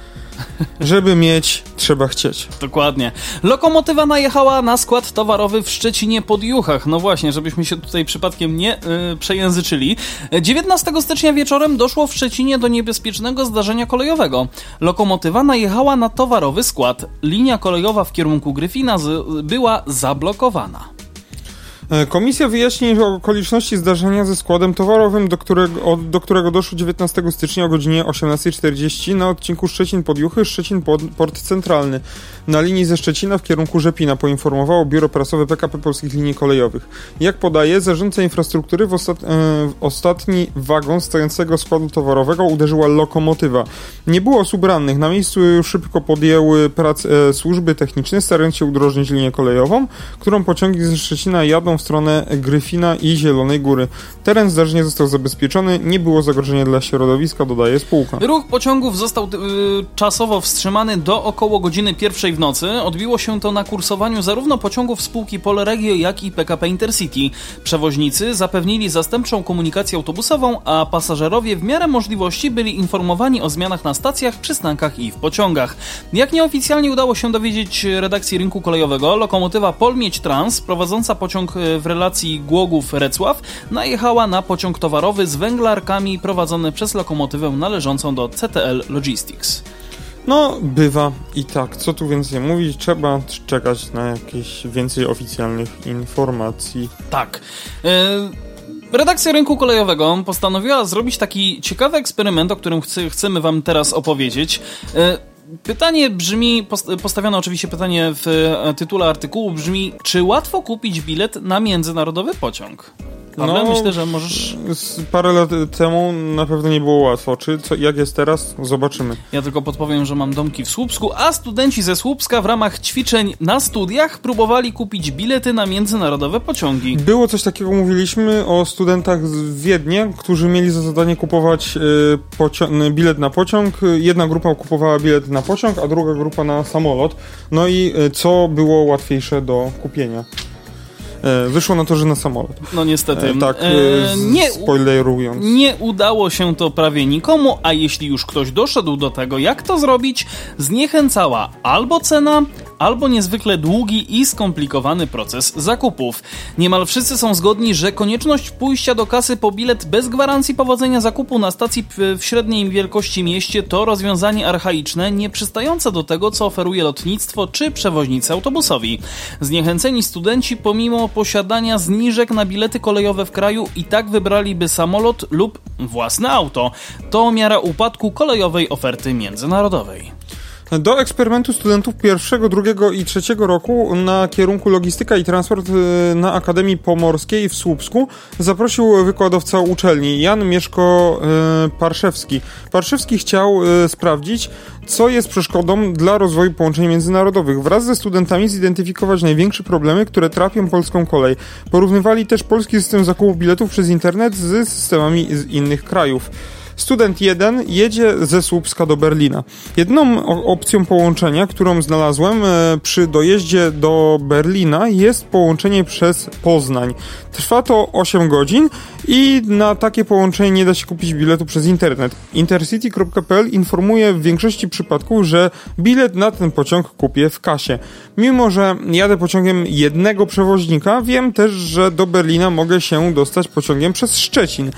żeby mieć, trzeba chcieć. Dokładnie. Lokomotywa najechała na skład towarowy w Szczecinie pod Juchach. No właśnie, żebyśmy się tutaj przypadkiem nie yy, przejęzyczyli. 19 stycznia wieczorem doszło w Szczecinie do niebezpiecznego zdarzenia kolejowego. Lokomotywa najechała na towarowy skład. Linia kolejowa w kierunku Gryfina była zablokowana. E, komisja wyjaśni okoliczności zdarzenia ze składem towarowym, do którego, do którego doszło 19 stycznia o godzinie 18.40 na odcinku Szczecin-Podjuchy, Szczecin-Port Centralny na linii ze Szczecina w kierunku Rzepina, poinformowało biuro prasowe PKP Polskich Linii Kolejowych. Jak podaje, zarządca infrastruktury w, ostat, e, w ostatni wagon stojącego składu towarowego uderzyła lokomotywa. Nie było osób rannych. Na miejscu szybko podjęły pracę e, służby techniczne, starając się udrożnić linię kolejową, którą pociągi ze Szczecina jadą w stronę Gryfina i Zielonej Góry. Teren zdarzenia został zabezpieczony, nie było zagrożenia dla środowiska, dodaje spółka. Ruch pociągów został y, czasowo wstrzymany do około godziny pierwszej w nocy. Odbiło się to na kursowaniu zarówno pociągów spółki Polregio, jak i PKP Intercity. Przewoźnicy zapewnili zastępczą komunikację autobusową, a pasażerowie w miarę możliwości byli informowani o zmianach na stacjach, przystankach i w pociągach. Jak nieoficjalnie udało się dowiedzieć redakcji rynku kolejowego, lokomotywa Polmieć Trans, prowadząca pociąg y, w relacji Głogów-Recław najechała na pociąg towarowy z węglarkami prowadzony przez lokomotywę należącą do CTL Logistics. No, bywa i tak. Co tu więcej mówić? Trzeba czekać na jakieś więcej oficjalnych informacji. Tak. Yy... Redakcja rynku kolejowego postanowiła zrobić taki ciekawy eksperyment, o którym chcemy Wam teraz opowiedzieć. E, Pytanie brzmi, postawione oczywiście pytanie w e, tytule artykułu brzmi, czy łatwo kupić bilet na międzynarodowy pociąg? No, myślę, że możesz... Parę lat temu na pewno nie było łatwo. Czy co, jak jest teraz? Zobaczymy. Ja tylko podpowiem, że mam domki w Słupsku, a studenci ze Słupska w ramach ćwiczeń na studiach próbowali kupić bilety na międzynarodowe pociągi. Było coś takiego, mówiliśmy o studentach z Wiednia, którzy mieli za zadanie kupować y, bilet na pociąg. Jedna grupa kupowała bilet na pociąg, a druga grupa na samolot. No i y, co było łatwiejsze do kupienia? E, wyszło na to, że na samolot. No niestety. E, tak, e, nie, spoilerując. Nie udało się to prawie nikomu, a jeśli już ktoś doszedł do tego, jak to zrobić, zniechęcała albo cena, albo niezwykle długi i skomplikowany proces zakupów. Niemal wszyscy są zgodni, że konieczność pójścia do kasy po bilet bez gwarancji powodzenia zakupu na stacji w średniej wielkości mieście to rozwiązanie archaiczne, nie przystające do tego, co oferuje lotnictwo czy przewoźnicy autobusowi. Zniechęceni studenci pomimo posiadania zniżek na bilety kolejowe w kraju i tak wybraliby samolot lub własne auto. To miara upadku kolejowej oferty międzynarodowej. Do eksperymentu studentów pierwszego, drugiego i trzeciego roku na kierunku logistyka i transport y, na Akademii Pomorskiej w Słupsku zaprosił wykładowca uczelni Jan Mieszko y, Parszewski. Parszewski chciał y, sprawdzić, co jest przeszkodą dla rozwoju połączeń międzynarodowych. Wraz ze studentami zidentyfikować największe problemy, które trapią polską kolej. Porównywali też polski system zakupu biletów przez internet z systemami z innych krajów. Student 1 jedzie ze Słupska do Berlina. Jedną opcją połączenia, którą znalazłem e, przy dojeździe do Berlina jest połączenie przez Poznań. Trwa to 8 godzin i na takie połączenie nie da się kupić biletu przez internet. Intercity.pl informuje w większości przypadków, że bilet na ten pociąg kupię w kasie. Mimo, że jadę pociągiem jednego przewoźnika, wiem też, że do Berlina mogę się dostać pociągiem przez Szczecin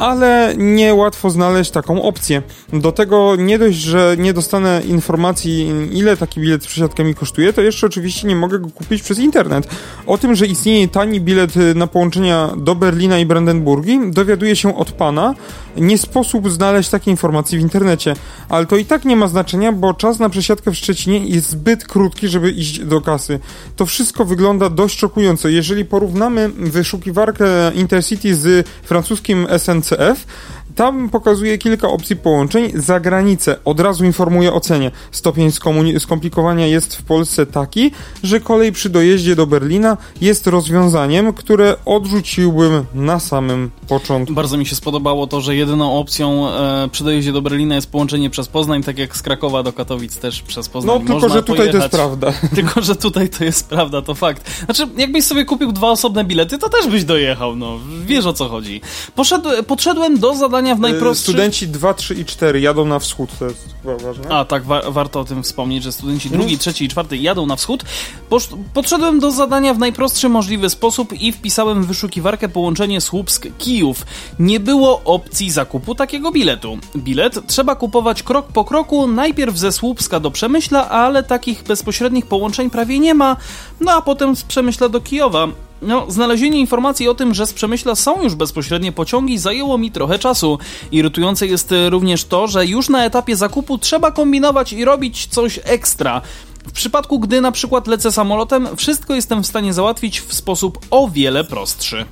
ale niełatwo znaleźć taką opcję. Do tego nie dość, że nie dostanę informacji, ile taki bilet z przesiadkami kosztuje, to jeszcze oczywiście nie mogę go kupić przez internet. O tym, że istnieje tani bilet na połączenia do Berlina i Brandenburgii, dowiaduję się od pana. Nie sposób znaleźć takiej informacji w internecie, ale to i tak nie ma znaczenia, bo czas na przesiadkę w Szczecinie jest zbyt krótki, żeby iść do kasy. To wszystko wygląda dość szokująco. Jeżeli porównamy wyszukiwarkę Intercity z francuskim SNC, F. tam pokazuje kilka opcji połączeń. Za granicę od razu informuje o cenie. Stopień skomplikowania jest w Polsce taki, że kolej przy dojeździe do Berlina jest rozwiązaniem, które odrzuciłbym na samym początku. Bardzo mi się spodobało to, że jedyną opcją e, przy dojeździe do Berlina jest połączenie przez Poznań, tak jak z Krakowa do Katowic też przez Poznań. No tylko, że tutaj pojechać. to jest prawda. Tylko, że tutaj to jest prawda, to fakt. Znaczy, jakbyś sobie kupił dwa osobne bilety, to też byś dojechał, no. Wiesz o co chodzi. Poszedł, podszedłem do zadania w y, najprostszych... Studenci 2, 3 i 4 jadą na wschód, to jest chyba ważne. A, tak, wa warto o tym wspomnieć, że studenci drugi, trzeci i czwarty jadą na wschód. Posz podszedłem do zadania w najprostszy możliwy sposób i wpisałem w wyszukiwarkę połączenie Słupsk-Kijów. Nie było opcji zakupu takiego biletu. Bilet trzeba kupować krok po kroku, najpierw ze Słupska do Przemyśla, ale takich bezpośrednich połączeń prawie nie ma, no a potem z Przemyśla do Kijowa. No, znalezienie informacji o tym, że z Przemyśla są już bezpośrednie pociągi zajęło mi trochę czasu. Irytujące jest również to, że już na etapie zakupu trzeba kombinować i robić coś ekstra. W przypadku, gdy na przykład lecę samolotem, wszystko jestem w stanie załatwić w sposób o wiele prostszy.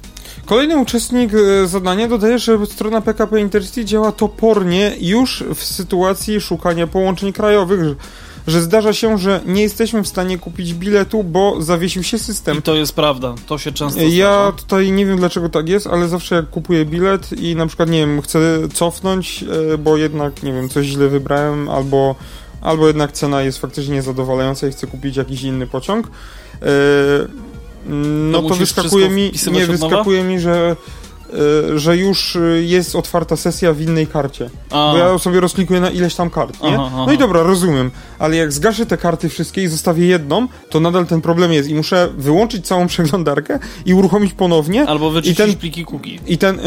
Kolejny uczestnik e, zadania dodaje, że strona PKP Intercity działa topornie już w sytuacji szukania połączeń krajowych że zdarza się, że nie jesteśmy w stanie kupić biletu, bo zawiesił się system. I to jest prawda, to się często zdarza. Ja tutaj nie wiem dlaczego tak jest, ale zawsze jak kupuję bilet i na przykład, nie wiem, chcę cofnąć, e, bo jednak, nie wiem, coś źle wybrałem, albo, albo jednak cena jest faktycznie niezadowalająca i chcę kupić jakiś inny pociąg, e, no to, to wyskakuje mi, nie, wyskakuje mi, że że już y, jest otwarta sesja w innej karcie. A. Bo ja sobie rozklikuję na ileś tam kart, nie? Aha, aha. No i dobra, rozumiem. Ale jak zgaszę te karty wszystkie i zostawię jedną, to nadal ten problem jest i muszę wyłączyć całą przeglądarkę i uruchomić ponownie. Albo wyczyścić ten, pliki cookie. I ten,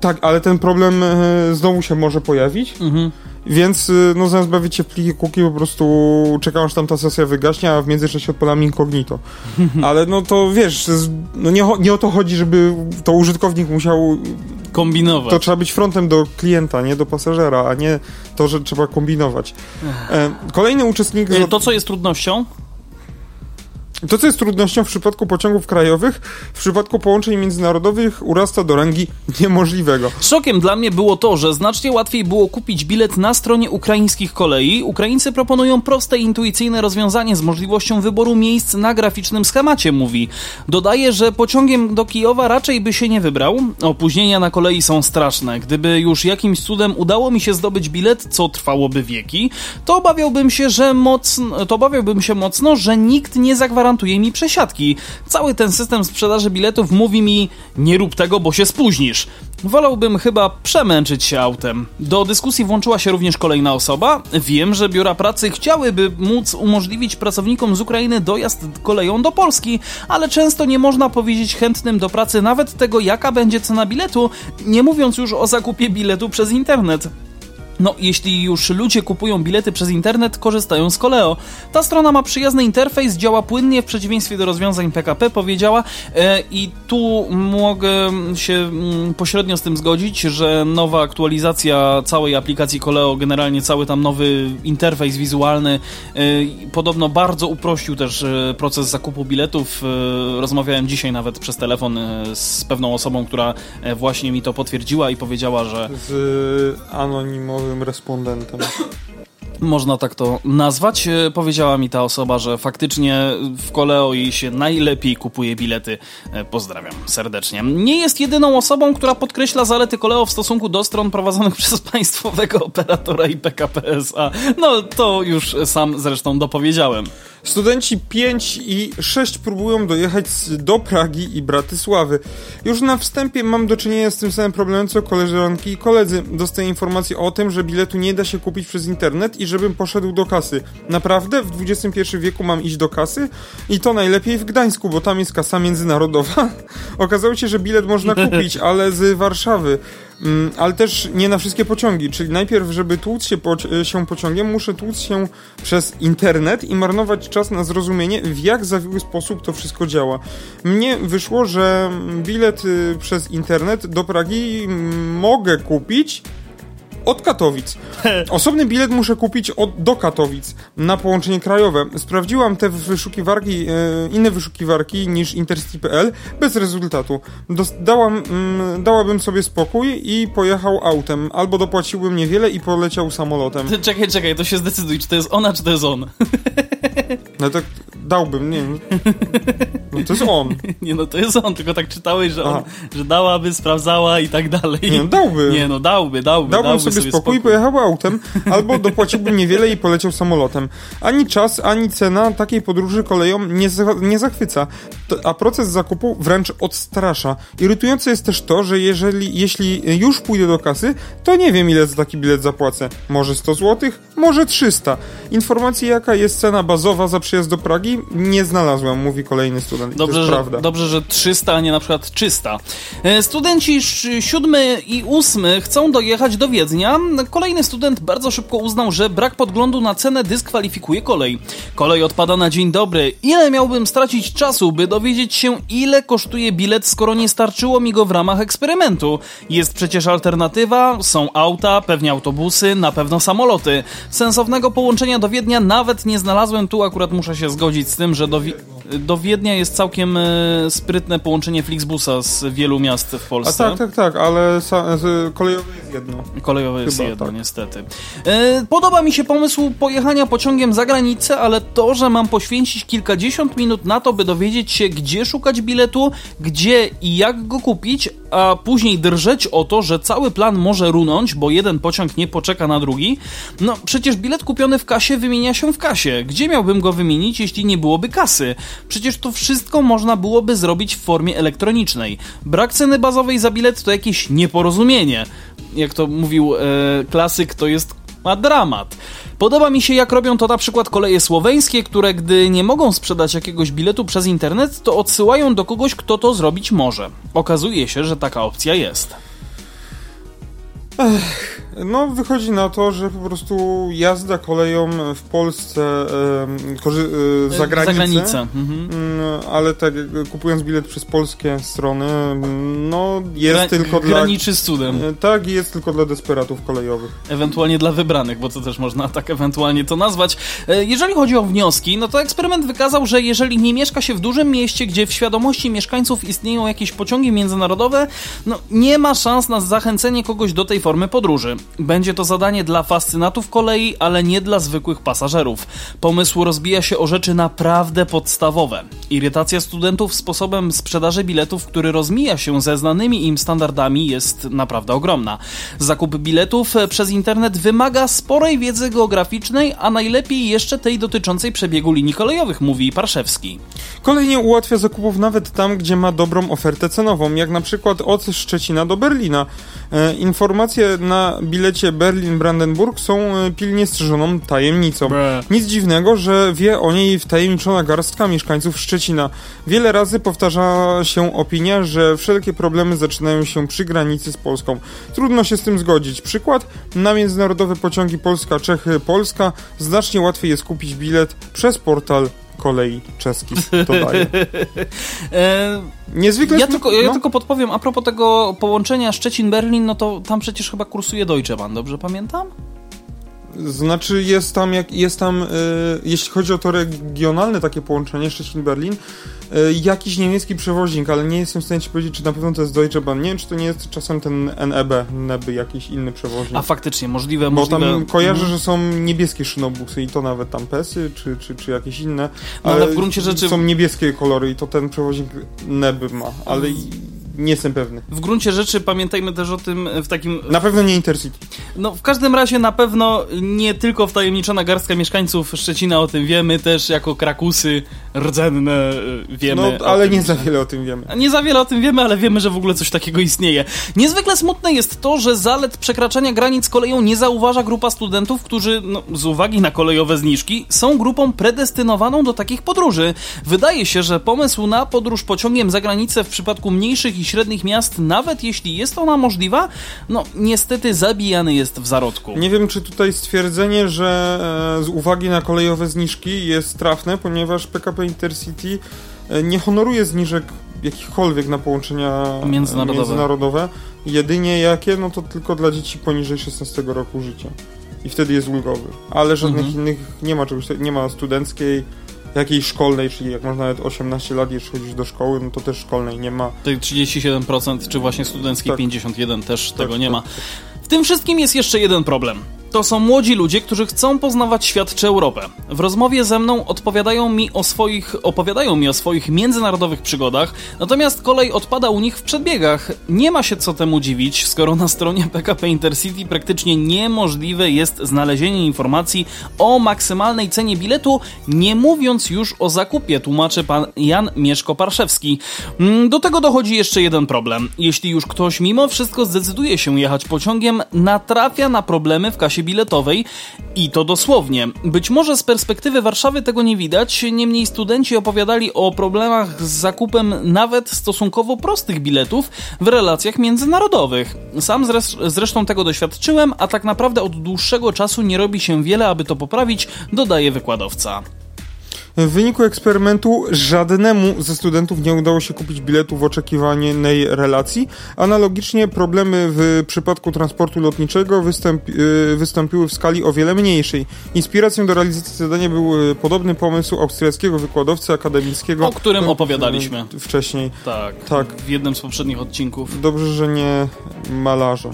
tak, ale ten problem y, znowu się może pojawić. Mhm. Więc y, no zamiast bawić się w pliki cookie, po prostu czekam aż tam ta sesja wygaśnie, a w międzyczasie odpalam incognito. Ale no to wiesz, no nie, nie o to chodzi, żeby to użytkownik musiał kombinować. To trzeba być frontem do klienta, nie do pasażera, a nie to, że trzeba kombinować. E, kolejny uczestnik... E, to, co jest trudnością? To, co jest trudnością w przypadku pociągów krajowych, w przypadku połączeń międzynarodowych urasta do rangi niemożliwego. Szokiem dla mnie było to, że znacznie łatwiej było kupić bilet na stronie ukraińskich kolei. Ukraińcy proponują proste, intuicyjne rozwiązanie z możliwością wyboru miejsc na graficznym schemacie, mówi. Dodaje, że pociągiem do Kijowa raczej by się nie wybrał. Opóźnienia na kolei są straszne. Gdyby już jakimś cudem udało mi się zdobyć bilet, co trwałoby wieki, to obawiałbym się, że mocno, to obawiałbym się mocno, że nikt nie zagwarantuje gwarantuje mi przesiadki. Cały ten system sprzedaży biletów mówi mi nie rób tego, bo się spóźnisz. Wolałbym chyba przemęczyć się autem. Do dyskusji włączyła się również kolejna osoba. Wiem, że biura pracy chciałyby móc umożliwić pracownikom z Ukrainy dojazd koleją do Polski, ale często nie można powiedzieć chętnym do pracy nawet tego, jaka będzie cena biletu, nie mówiąc już o zakupie biletu przez internet. No, jeśli już ludzie kupują bilety przez internet, korzystają z Koleo. Ta strona ma przyjazny interfejs, działa płynnie w przeciwieństwie do rozwiązań PKP, powiedziała e, i tu mogę się mm, pośrednio z tym zgodzić, że nowa aktualizacja całej aplikacji Koleo, generalnie cały tam nowy interfejs wizualny e, podobno bardzo uprościł też e, proces zakupu biletów. Rozmawiałem dzisiaj nawet przez telefon z pewną osobą, która właśnie mi to potwierdziła i powiedziała, że... Z anonimowym respondentem. Można tak to nazwać. E, powiedziała mi ta osoba, że faktycznie w Koleo jej się najlepiej kupuje bilety. E, pozdrawiam serdecznie. Nie jest jedyną osobą, która podkreśla zalety Koleo w stosunku do stron prowadzonych przez państwowego operatora i PKP SA. No to już sam zresztą dopowiedziałem. Studenci 5 i 6 próbują dojechać do Pragi i Bratysławy. Już na wstępie mam do czynienia z tym samym problemem co koleżanki i koledzy. Dostaję informację o tym, że biletu nie da się kupić przez internet i żebym poszedł do kasy. Naprawdę? W XXI wieku mam iść do kasy? I to najlepiej w Gdańsku, bo tam jest kasa międzynarodowa. Okazało się, że bilet można kupić, ale z Warszawy. Mm, ale też nie na wszystkie pociągi, czyli najpierw, żeby tłuc się, poci się pociągiem, muszę tłuc się przez internet i marnować czas na zrozumienie, w jak zawiły sposób to wszystko działa. Mnie wyszło, że bilet y, przez internet do Pragi mogę kupić, od Katowic. Osobny bilet muszę kupić od, do Katowic na połączenie krajowe. Sprawdziłam te wyszukiwarki, e, inne wyszukiwarki niż intercity.pl bez rezultatu. Dos, dałam, mm, dałabym sobie spokój i pojechał autem. Albo dopłaciłbym niewiele i poleciał samolotem. Czekaj, czekaj, to się zdecyduj, czy to jest ona, czy to jest on. No tak dałbym, nie wiem. No to jest on. Nie no, to jest on, tylko tak czytałeś, że, on, że dałaby, sprawdzała i tak dalej. Nie no, dałby. Nie no, dałby, dałby. Dałbym dałby sobie, sobie spokój, spokój i pojechał autem, albo dopłaciłbym niewiele i poleciał samolotem. Ani czas, ani cena takiej podróży koleją nie, nie zachwyca, a proces zakupu wręcz odstrasza. Irytujące jest też to, że jeżeli, jeśli już pójdę do kasy, to nie wiem ile za taki bilet zapłacę. Może 100 zł, może 300. Informacji jaka jest cena bazowa za przyjazd do Pragi nie znalazłem, mówi kolejny student. Dobrze, że, prawda. dobrze, że 300, a nie na przykład 300. E, studenci siódmy i ósmy chcą dojechać do Wiednia. Kolejny student bardzo szybko uznał, że brak podglądu na cenę dyskwalifikuje kolej. Kolej odpada na dzień dobry. Ile miałbym stracić czasu, by dowiedzieć się, ile kosztuje bilet, skoro nie starczyło mi go w ramach eksperymentu? Jest przecież alternatywa, są auta, pewnie autobusy, na pewno samoloty. Sensownego połączenia do Wiednia nawet nie znalazłem, tu akurat muszę się zgodzić z tym, że do, do Wiednia jest całkiem e, sprytne połączenie Flixbusa z wielu miast w Polsce. A tak, tak, tak, ale kolejowe jest jedno. Kolejowe jest Chyba, jedno, tak. niestety. E, podoba mi się pomysł pojechania pociągiem za granicę, ale to, że mam poświęcić kilkadziesiąt minut na to, by dowiedzieć się, gdzie szukać biletu, gdzie i jak go kupić, a później drżeć o to, że cały plan może runąć, bo jeden pociąg nie poczeka na drugi, no przecież bilet kupiony w kasie wymienia się w kasie. Gdzie miałbym go wymienić, jeśli nie byłoby kasy? Przecież to wszystko można byłoby zrobić w formie elektronicznej. Brak ceny bazowej za bilet to jakieś nieporozumienie. Jak to mówił e, klasyk, to jest ma dramat. Podoba mi się, jak robią to na przykład koleje słoweńskie, które gdy nie mogą sprzedać jakiegoś biletu przez internet, to odsyłają do kogoś, kto to zrobić może. Okazuje się, że taka opcja jest. Ech, no, wychodzi na to, że po prostu jazda koleją w Polsce e, za granicę, za granicę. Mhm. Mm, ale tak kupując bilet przez polskie strony, no jest Gra tylko dla... Graniczy z cudem. E, tak, jest tylko dla desperatów kolejowych. Ewentualnie dla wybranych, bo to też można tak ewentualnie to nazwać. E, jeżeli chodzi o wnioski, no to eksperyment wykazał, że jeżeli nie mieszka się w dużym mieście, gdzie w świadomości mieszkańców istnieją jakieś pociągi międzynarodowe, no nie ma szans na zachęcenie kogoś do tej formy podróży. Będzie to zadanie dla fascynatów kolei, ale nie dla zwykłych pasażerów. Pomysł rozbija się o rzeczy naprawdę podstawowe. Irytacja studentów sposobem sprzedaży biletów, który rozmija się ze znanymi im standardami, jest naprawdę ogromna. Zakup biletów przez internet wymaga sporej wiedzy geograficznej, a najlepiej jeszcze tej dotyczącej przebiegu linii kolejowych, mówi Parszewski. Kolej nie ułatwia zakupów nawet tam, gdzie ma dobrą ofertę cenową, jak na przykład od Szczecina do Berlina. E, informacje na bilecie Berlin-Brandenburg są e, pilnie strzeżoną tajemnicą. Nic dziwnego, że wie o niej wtajemniczona garstka mieszkańców Szczecina. Wiele razy powtarza się opinia, że wszelkie problemy zaczynają się przy granicy z Polską. Trudno się z tym zgodzić. Przykład, na międzynarodowe pociągi Polska-Czechy-Polska znacznie łatwiej jest kupić bilet przez portal kolei czeskich dodaje. e, Niezwykle... Ja, tylko, ja no. tylko podpowiem, a propos tego połączenia Szczecin-Berlin, no to tam przecież chyba kursuje Deutsche Bahn, dobrze pamiętam? Znaczy jest tam, jak, jest tam y, jeśli chodzi o to regionalne takie połączenie Szczecin-Berlin, jakiś niemiecki przewoźnik, ale nie jestem w stanie ci powiedzieć, czy na pewno to jest Deutsche Bahn. Nie wiem, czy to nie jest czasem ten NEB, NEB jakiś inny przewoźnik. A faktycznie, możliwe, Bo możliwe. tam kojarzę, mhm. że są niebieskie szynobusy i to nawet tam PESy, czy, czy, czy jakieś inne. No, ale, ale w gruncie rzeczy... Są niebieskie kolory i to ten przewoźnik NEB ma, ale... Nie jestem pewny. W gruncie rzeczy pamiętajmy też o tym w takim... Na pewno nie Intercity. No, w każdym razie na pewno nie tylko wtajemniczona garstka mieszkańców Szczecina o tym wiemy, też jako krakusy rdzenne y, wiemy. No, ale nie za wiele o tym wiemy. Nie za wiele o tym wiemy, ale wiemy, że w ogóle coś takiego istnieje. Niezwykle smutne jest to, że zalet przekraczania granic koleją nie zauważa grupa studentów, którzy no, z uwagi na kolejowe zniżki są grupą predestynowaną do takich podróży. Wydaje się, że pomysł na podróż pociągiem za granicę w przypadku mniejszych i średnich miast, nawet jeśli jest ona możliwa, no niestety zabijany jest w zarodku. Nie wiem, czy tutaj stwierdzenie, że e, z uwagi na kolejowe zniżki jest trafne, ponieważ PKP Intercity e, nie honoruje zniżek jakichkolwiek na połączenia międzynarodowe. międzynarodowe. Jedynie jakie, no to tylko dla dzieci poniżej 16 roku życia. I wtedy jest ulgowy. Ale żadnych Mhm. innych nie ma czegoś, nie ma studenckiej, jakiejś szkolnej, czyli jak masz nawet 18 lat, jeszcze chodzisz do szkoły, no to też szkolnej nie ma. Tej 37% czy właśnie studenckiej Tak. 51 też Tak, tego nie tak, ma. W tym wszystkim jest jeszcze jeden problem. To są młodzi ludzie, którzy chcą poznawać świat czy Europę. W rozmowie ze mną odpowiadają mi o swoich, opowiadają mi o swoich międzynarodowych przygodach, natomiast kolej odpada u nich w przedbiegach. Nie ma się co temu dziwić, skoro na stronie PKP Intercity praktycznie niemożliwe jest znalezienie informacji o maksymalnej cenie biletu, nie mówiąc już o zakupie, tłumaczy pan Jan Mieszko-Parszewski. Mm, Do tego dochodzi jeszcze jeden problem. Jeśli już ktoś mimo wszystko zdecyduje się jechać pociągiem, natrafia na problemy w kasie biletowej i to dosłownie. Być może z perspektywy Warszawy tego nie widać, niemniej studenci opowiadali o problemach z zakupem nawet stosunkowo prostych biletów w relacjach międzynarodowych. Sam zres- zresztą tego doświadczyłem, a tak naprawdę od dłuższego czasu nie robi się wiele, aby to poprawić, dodaje wykładowca. W wyniku eksperymentu żadnemu ze studentów nie udało się kupić biletu w oczekiwanej relacji. Analogicznie problemy w przypadku transportu lotniczego wystąpi, y, wystąpiły w skali o wiele mniejszej. Inspiracją do realizacji zadania był y, podobny pomysł austriackiego wykładowcy akademickiego. O którym y, opowiadaliśmy. Wcześniej. Tak, Tak. w jednym z poprzednich odcinków. Dobrze, że nie malarza.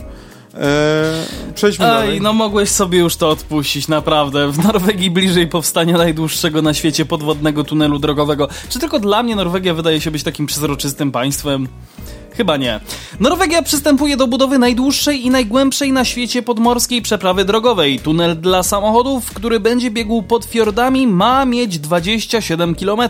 Eee, przejdźmy dalej. Ej, no mogłeś sobie już to odpuścić, naprawdę. W Norwegii bliżej powstania najdłuższego na świecie podwodnego tunelu drogowego. Czy tylko dla mnie Norwegia wydaje się być takim przezroczystym państwem? Chyba nie. Norwegia przystępuje do budowy najdłuższej i najgłębszej na świecie podmorskiej przeprawy drogowej. Tunel dla samochodów, który będzie biegł pod fiordami, ma mieć 27 km.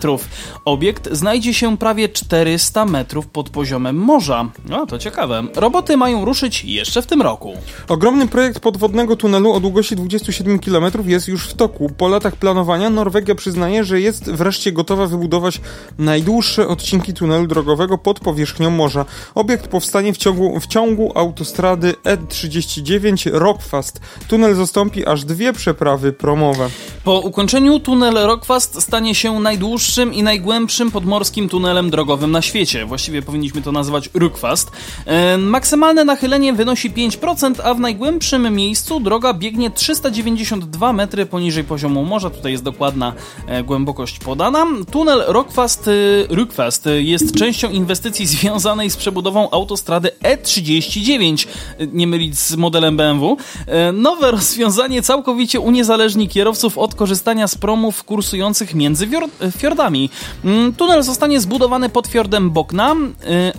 Obiekt znajdzie się prawie 400 metrów pod poziomem morza. No, to ciekawe. Roboty mają ruszyć jeszcze w tym roku. Ogromny projekt podwodnego tunelu o długości 27 km jest już w toku. Po latach planowania Norwegia przyznaje, że jest wreszcie gotowa wybudować najdłuższe odcinki tunelu drogowego pod powierzchnią morza. Obiekt powstanie w ciągu, w ciągu autostrady E39 Rockfast. Tunel zastąpi aż dwie przeprawy promowe. Po ukończeniu tunel Rockfast stanie się najdłuższym i najgłębszym podmorskim tunelem drogowym na świecie. Właściwie powinniśmy to nazwać Rockfast. E, maksymalne nachylenie wynosi 5%, a w najgłębszym miejscu droga biegnie 392 metry poniżej poziomu morza. Tutaj jest dokładna e, głębokość podana. Tunel Rockfast, e, Rockfast e, jest częścią inwestycji związanej z przebudową autostrady E39, e, nie mylić z modelem BMW. E, Nowe rozwiązanie całkowicie uniezależni kierowców od korzystania z promów kursujących między e, fiordami. Mm, Tunel zostanie zbudowany pod fiordem Bokna,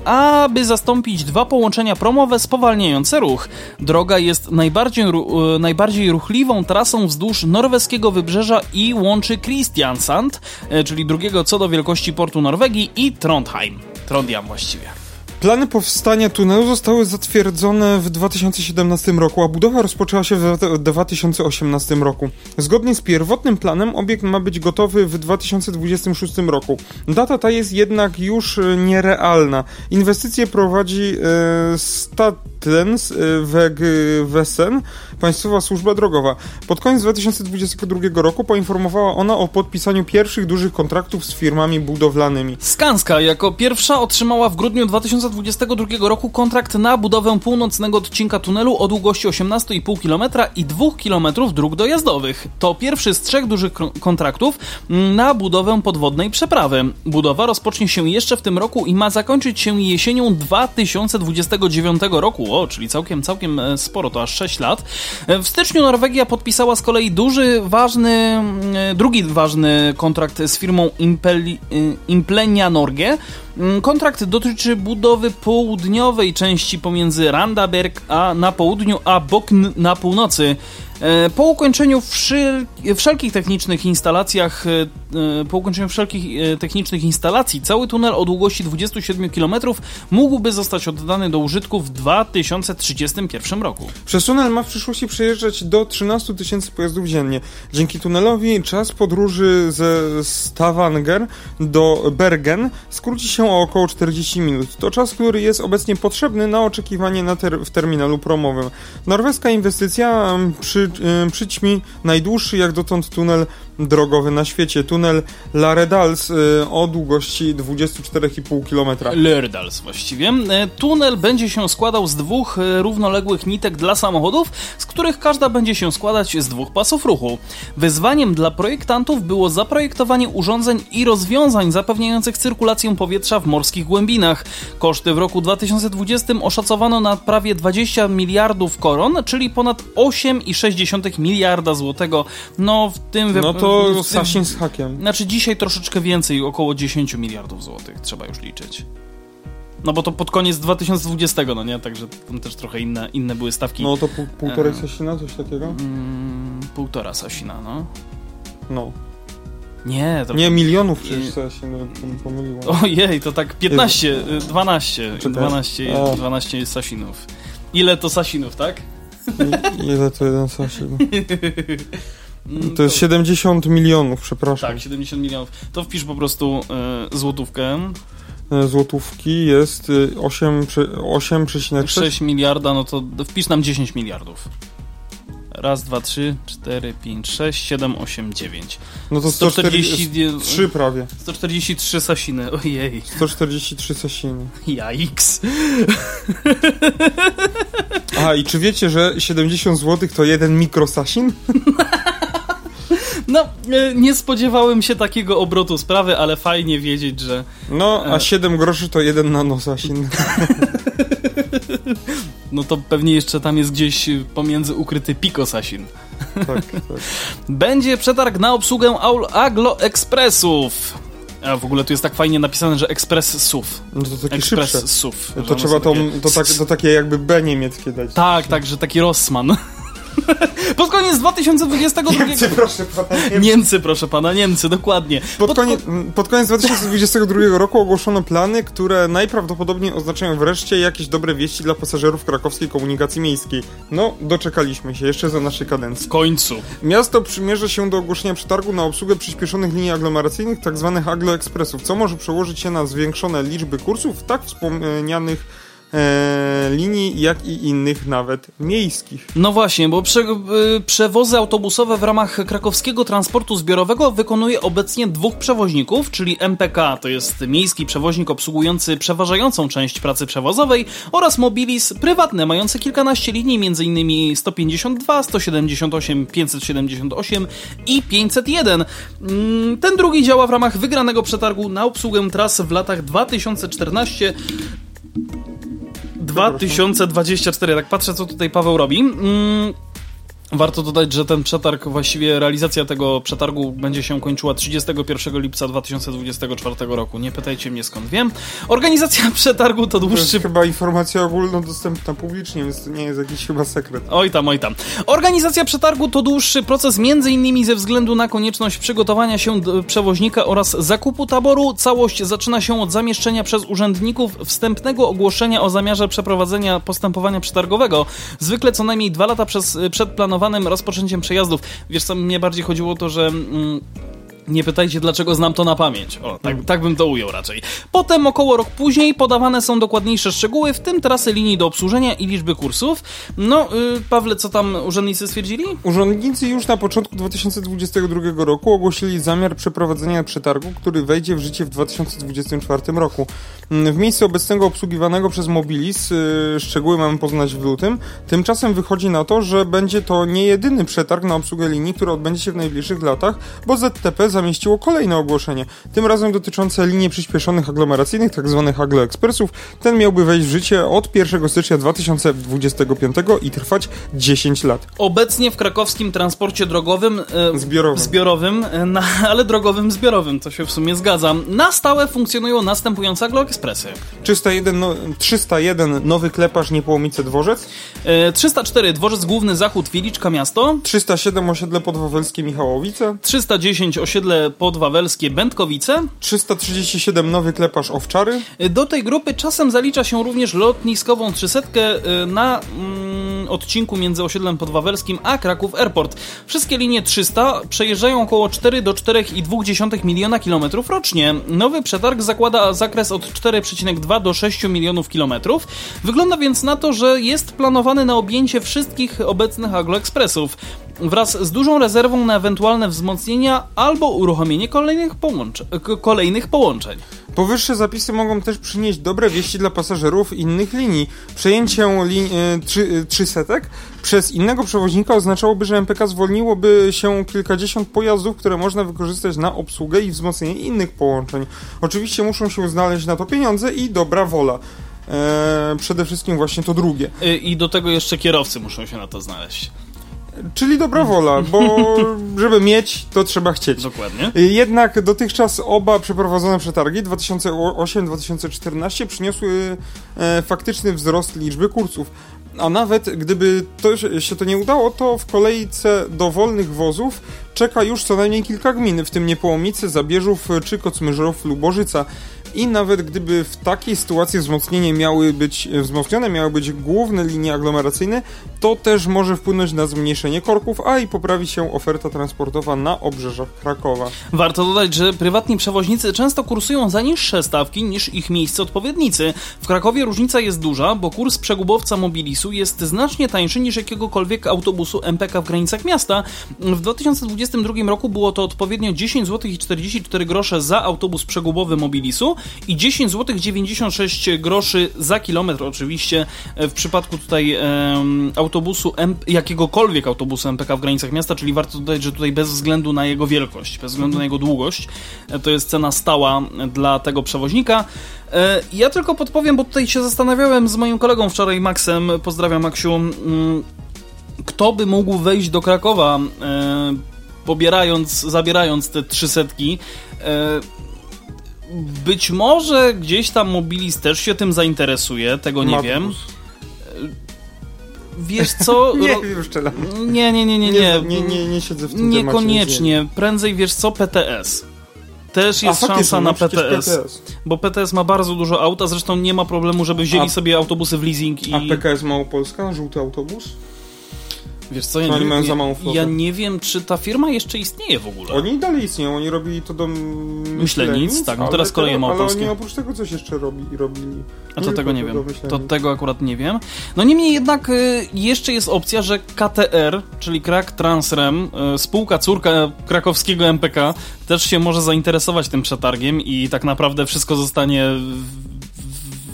aby zastąpić dwa połączenia promowe spowalniające ruch. Droga jest najbardziej, najbardziej ruchliwą trasą wzdłuż norweskiego wybrzeża i łączy Kristiansand, czyli drugiego co do wielkości portu Norwegii i Trondheim. Trondheim właściwie. Plany powstania tunelu zostały zatwierdzone w 2017 roku, a budowa rozpoczęła się w 2018 roku. Zgodnie z pierwotnym planem obiekt ma być gotowy w 2026 roku. Data ta jest jednak już e, nierealna. Inwestycje prowadzi e, Statens e, Wegwesen, Państwowa Służba Drogowa. Pod koniec 2022 roku poinformowała ona o podpisaniu pierwszych dużych kontraktów z firmami budowlanymi. Skanska jako pierwsza otrzymała w grudniu 2022 roku kontrakt na budowę północnego odcinka tunelu o długości 18,5 km i 2 km dróg dojazdowych. To pierwszy z trzech dużych kontraktów mm, na budowę podwodnej przeprawy. Budowa rozpocznie się jeszcze w tym roku i ma zakończyć się jesienią 2029 roku, o, czyli całkiem, całkiem e, sporo, to aż 6 lat. W styczniu Norwegia podpisała z kolei duży, ważny, mm, drugi ważny kontrakt z firmą Impeli, y, Implenia Norge. Mm, Kontrakt dotyczy budowy południowej części pomiędzy Randaberg a na południu, a Bokn na północy. E, Po ukończeniu wszel wszelkich technicznych instalacjach, e, e, po ukończeniu wszelkich e, technicznych instalacji, cały tunel o długości 27 km mógłby zostać oddany do użytku w 2031 roku. Przez tunel ma w przyszłości przejeżdżać do 13 tysięcy pojazdów dziennie. Dzięki tunelowi czas podróży ze Stavanger do Bergen skróci się o około 40 minut. To czas, który jest obecnie potrzebny na oczekiwanie na ter w terminalu promowym. Norweska inwestycja em, przy, przyćmi najdłuższy jak dotąd tunel drogowy na świecie. Tunel Laredals y, o długości 24,5 km. Lerdals właściwie. E, Tunel będzie się składał z dwóch e, równoległych nitek dla samochodów, z których każda będzie się składać z dwóch pasów ruchu. Wyzwaniem dla projektantów było zaprojektowanie urządzeń i rozwiązań zapewniających cyrkulację powietrza w morskich głębinach. Koszty w roku 2020 oszacowano na prawie 20 miliardów koron, czyli ponad 8,6 miliarda złotego. No w tym... No to Sasin z hakiem. Znaczy dzisiaj troszeczkę więcej, około 10 miliardów złotych trzeba już liczyć. No bo to pod koniec 2020, no nie? Także tam też trochę inne, inne były stawki. No to pół, półtorej Sasina, coś takiego? Mm, półtora Sasina, no. No. Nie, to... Nie, milionów przecież Sasin, no, pomyliło. Ojej, to tak 15, 12, Czekaj. 12, O. 12 Sasinów. Ile to Sasinów, tak? I, ile to jeden Sasin? Mm, To jest 70 milionów, przepraszam. Tak, 70 milionów. To wpisz po prostu y, złotówkę. E, Złotówki jest y, 8, przy- 8,6 6 miliarda, no to wpisz nam 10 miliardów. Raz, dwa, trzy, cztery, pięć, sześć, siedem, osiem, dziewięć. No to 140, 143 prawie. 143 sasiny, ojej. 143 Sasiny. Jajks. A i czy wiecie, że 70 zł to jeden mikrosasin? No, e, nie spodziewałem się takiego obrotu sprawy, ale fajnie wiedzieć, że... No, a E. 7 groszy to jeden nanosasin. No to pewnie jeszcze tam jest gdzieś pomiędzy ukryty pikosasin. tak, tak. Będzie przetarg na obsługę Aglo Expressów. A w ogóle tu jest tak fajnie napisane, że Express SUV. No to taki Express szybszy. SUV. To trzeba to, takie- to, tak, to takie jakby B niemieckie dać. Tak, tak, że taki Rossmann. Pod koniec 2022... Niemcy, proszę pana. Niemcy. Niemcy, proszę pana, Niemcy, dokładnie. Pod, koniec, pod koniec 2022 roku ogłoszono plany, które najprawdopodobniej oznaczają wreszcie jakieś dobre wieści dla pasażerów krakowskiej komunikacji miejskiej. No, doczekaliśmy się jeszcze za naszej kadencji. W końcu. Miasto przymierza się do ogłoszenia przetargu na obsługę przyspieszonych linii aglomeracyjnych, tzw. agloekspresów, co może przełożyć się na zwiększone liczby kursów tak wspomnianych linii, jak i innych nawet miejskich. No właśnie, bo prze, y, przewozy autobusowe w ramach krakowskiego transportu zbiorowego wykonuje obecnie dwóch przewoźników, czyli MPK, to jest miejski przewoźnik obsługujący przeważającą część pracy przewozowej oraz Mobilis prywatne, mające kilkanaście linii, m.in. 152, 178, 578 i 501. Mm, Ten drugi działa w ramach wygranego przetargu na obsługę tras w latach 2014 2024. Tak patrzę, co tutaj Paweł robi. Mm, Warto dodać, że ten przetarg, właściwie realizacja tego przetargu będzie się kończyła 31 lipca 2024 roku. Nie pytajcie mnie skąd wiem. Organizacja przetargu to To jest dłuższy chyba informacja ogólnodostępna publicznie, więc to nie jest jakiś chyba sekret. Oj tam, oj tam. Organizacja przetargu to dłuższy proces m.in. ze względu na konieczność przygotowania się do przewoźnika oraz zakupu taboru. Całość zaczyna się od zamieszczenia przez urzędników wstępnego ogłoszenia o zamiarze przeprowadzenia postępowania przetargowego. Zwykle co najmniej dwa lata przez, przed planowanym rozpoczęciem przejazdów. Wiesz co, mnie bardziej chodziło o to, że... Mm, nie pytajcie, dlaczego znam to na pamięć. O, tak, tak bym to ujął raczej. Potem, około rok później, podawane są dokładniejsze szczegóły, w tym trasy linii do obsłużenia i liczby kursów. No, y, Pawle, co tam urzędnicy stwierdzili? Urzędnicy już na początku 2022 roku ogłosili zamiar przeprowadzenia przetargu, który wejdzie w życie w 2024 roku. Mm, W miejscu obecnego obsługiwanego przez Mobilis, yy, szczegóły mamy poznać w lutym, tymczasem wychodzi na to, że będzie to nie jedyny przetarg na obsługę linii, który odbędzie się w najbliższych latach, bo ZTP zamieściło kolejne ogłoszenie, tym razem dotyczące linii przyspieszonych aglomeracyjnych, tzw. agloekspresów. Ten miałby wejść w życie od 1 stycznia 2025 i trwać 10 lat. Obecnie w krakowskim transporcie drogowym... y, Zbiorowym. Zbiorowym, y, na, ale drogowym zbiorowym, to się w sumie zgadza. Na stałe funkcjonują następujące agloekspresy. 301, no, 301 Nowy Kleparz Niepołomice Dworzec, Y, 304 Dworzec Główny Zachód Wieliczka Miasto, 307 Osiedle Podwawelskie Michałowice, 310 Osiedle Podwawelskie Będkowice, 337 Nowy Kleparz Owczary, Do tej grupy czasem zalicza się również lotniskową 300 y, na mm, odcinku między osiedlem podwawelskim a Kraków Airport. Wszystkie linie 300 przejeżdżają około 4 do 4,2 miliona kilometrów rocznie. Nowy przetarg zakłada zakres od 4,2 do 6 milionów kilometrów. Wygląda więc na to, że jest planowany na objęcie wszystkich obecnych Agloexpressów wraz z dużą rezerwą na ewentualne wzmocnienia albo uruchomienie kolejnych, połącze kolejnych połączeń. Powyższe zapisy mogą też przynieść dobre wieści dla pasażerów innych linii. Przejęcie lin y, 300 y, przez innego przewoźnika oznaczałoby, że MPK zwolniłoby się kilkadziesiąt pojazdów, które można wykorzystać na obsługę i wzmocnienie innych połączeń. Oczywiście muszą się znaleźć na to pieniądze i dobra wola. Eee, przede wszystkim właśnie to drugie. Y, I do tego jeszcze kierowcy muszą się na to znaleźć. Czyli dobra wola, bo żeby mieć, to trzeba chcieć. Dokładnie. Jednak dotychczas oba przeprowadzone przetargi 2008-2014 przyniosły e, faktyczny wzrost liczby kursów. A nawet gdyby to się to nie udało, to w kolejce dowolnych wozów czeka już co najmniej kilka gmin, w tym Niepołomice, Zabierzów czy Kocmyżerów Lubożyca i nawet gdyby w takiej sytuacji wzmocnienie miały być, wzmocnione miały być główne linie aglomeracyjne, to też może wpłynąć na zmniejszenie korków, a i poprawi się oferta transportowa na obrzeżach Krakowa. Warto dodać, że prywatni przewoźnicy często kursują za niższe stawki niż ich miejsce odpowiednicy. W Krakowie różnica jest duża, bo kurs przegubowca Mobilisu jest znacznie tańszy niż jakiegokolwiek autobusu MPK w granicach miasta. W 2022 roku było to odpowiednio 10 zł i 44 grosze za autobus przegubowy Mobilisu i 10 zł 96 groszy za kilometr oczywiście w przypadku tutaj autobusu, jakiegokolwiek autobusu MPK w granicach miasta, czyli warto dodać, że tutaj bez względu na jego wielkość, bez względu na jego długość, e, to jest cena stała dla tego przewoźnika. E, ja tylko podpowiem, bo tutaj się zastanawiałem z moim kolegą wczoraj, Maxem, pozdrawiam Maksiu, mm, kto by mógł wejść do Krakowa, e, pobierając, zabierając te trzy setki. Być może gdzieś tam Mobilis też się tym zainteresuje, tego nie wiem. Wiesz co? nie, już nie, nie, nie, nie, nie. Nie, nie, nie siedzę w tym Niekoniecznie. Temacie, Prędzej wiesz co? PTS. Też jest A, szansa na PTS, PTS, Bo PTS ma bardzo dużo auta, zresztą nie ma problemu, żeby wzięli A, sobie autobusy w leasing i... A PKS Małopolska? Żółty autobus? Wiesz co, ja, nie, mają za małą flotę. ja nie wiem, czy ta firma jeszcze istnieje w ogóle. Oni dalej istnieją, oni robili to do Myślenic, tak, no teraz koleje małopolskie. Ale oni oprócz tego coś jeszcze robi, robili. A to tego nie wiem, to tego akurat nie wiem. No niemniej jednak y, jeszcze jest opcja, że KTR, czyli Krak Transrem, y, spółka córka krakowskiego MPK, też się może zainteresować tym przetargiem i tak naprawdę wszystko zostanie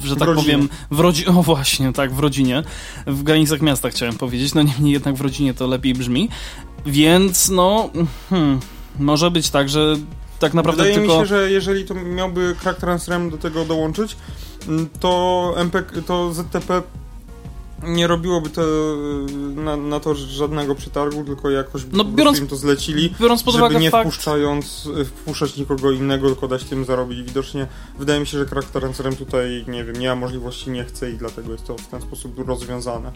że tak powiem, w rodzinie. O właśnie, tak, w rodzinie. W granicach miasta chciałem powiedzieć, no niemniej jednak w rodzinie to lepiej brzmi. Więc no, hmm, może być tak, że tak naprawdę Wydaje tylko... mi się, że jeżeli to miałby Crack Transrem do tego dołączyć, to, MP, to ZTP nie robiłoby to y, na, na, to żadnego przetargu, tylko jakoś no, biorąc, im to zlecili, biorąc pod żeby nie fakt... wpuszczając, y, wpuszczać nikogo innego, tylko dać tym zarobić. Widocznie wydaje mi się, że charakterem tutaj, nie wiem, nie ma możliwości, nie chce i dlatego jest to w ten sposób rozwiązane.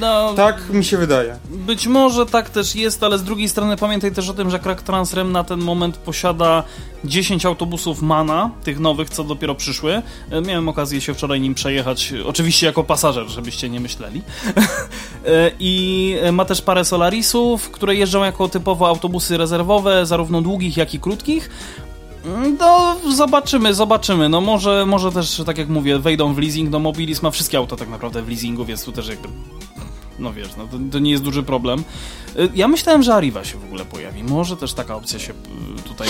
No, tak mi się wydaje. Być może tak też jest, ale z drugiej strony pamiętaj też o tym, że Crack Transrem na ten moment posiada 10 autobusów MANA, tych nowych, co dopiero przyszły. E, miałem okazję się wczoraj nim przejechać, oczywiście jako pasażer, żebyście nie myśleli. E, I ma też parę Solarisów, które jeżdżą jako typowo autobusy rezerwowe, zarówno długich, jak i krótkich. No, zobaczymy, zobaczymy. No może, może też, tak jak mówię, wejdą w leasing. No Mobilis ma wszystkie auta tak naprawdę w leasingu, więc tu też jakby no wiesz, no to, to, nie jest duży problem. E, ja myślałem, że Arriva się w ogóle pojawi. Może też taka opcja się tutaj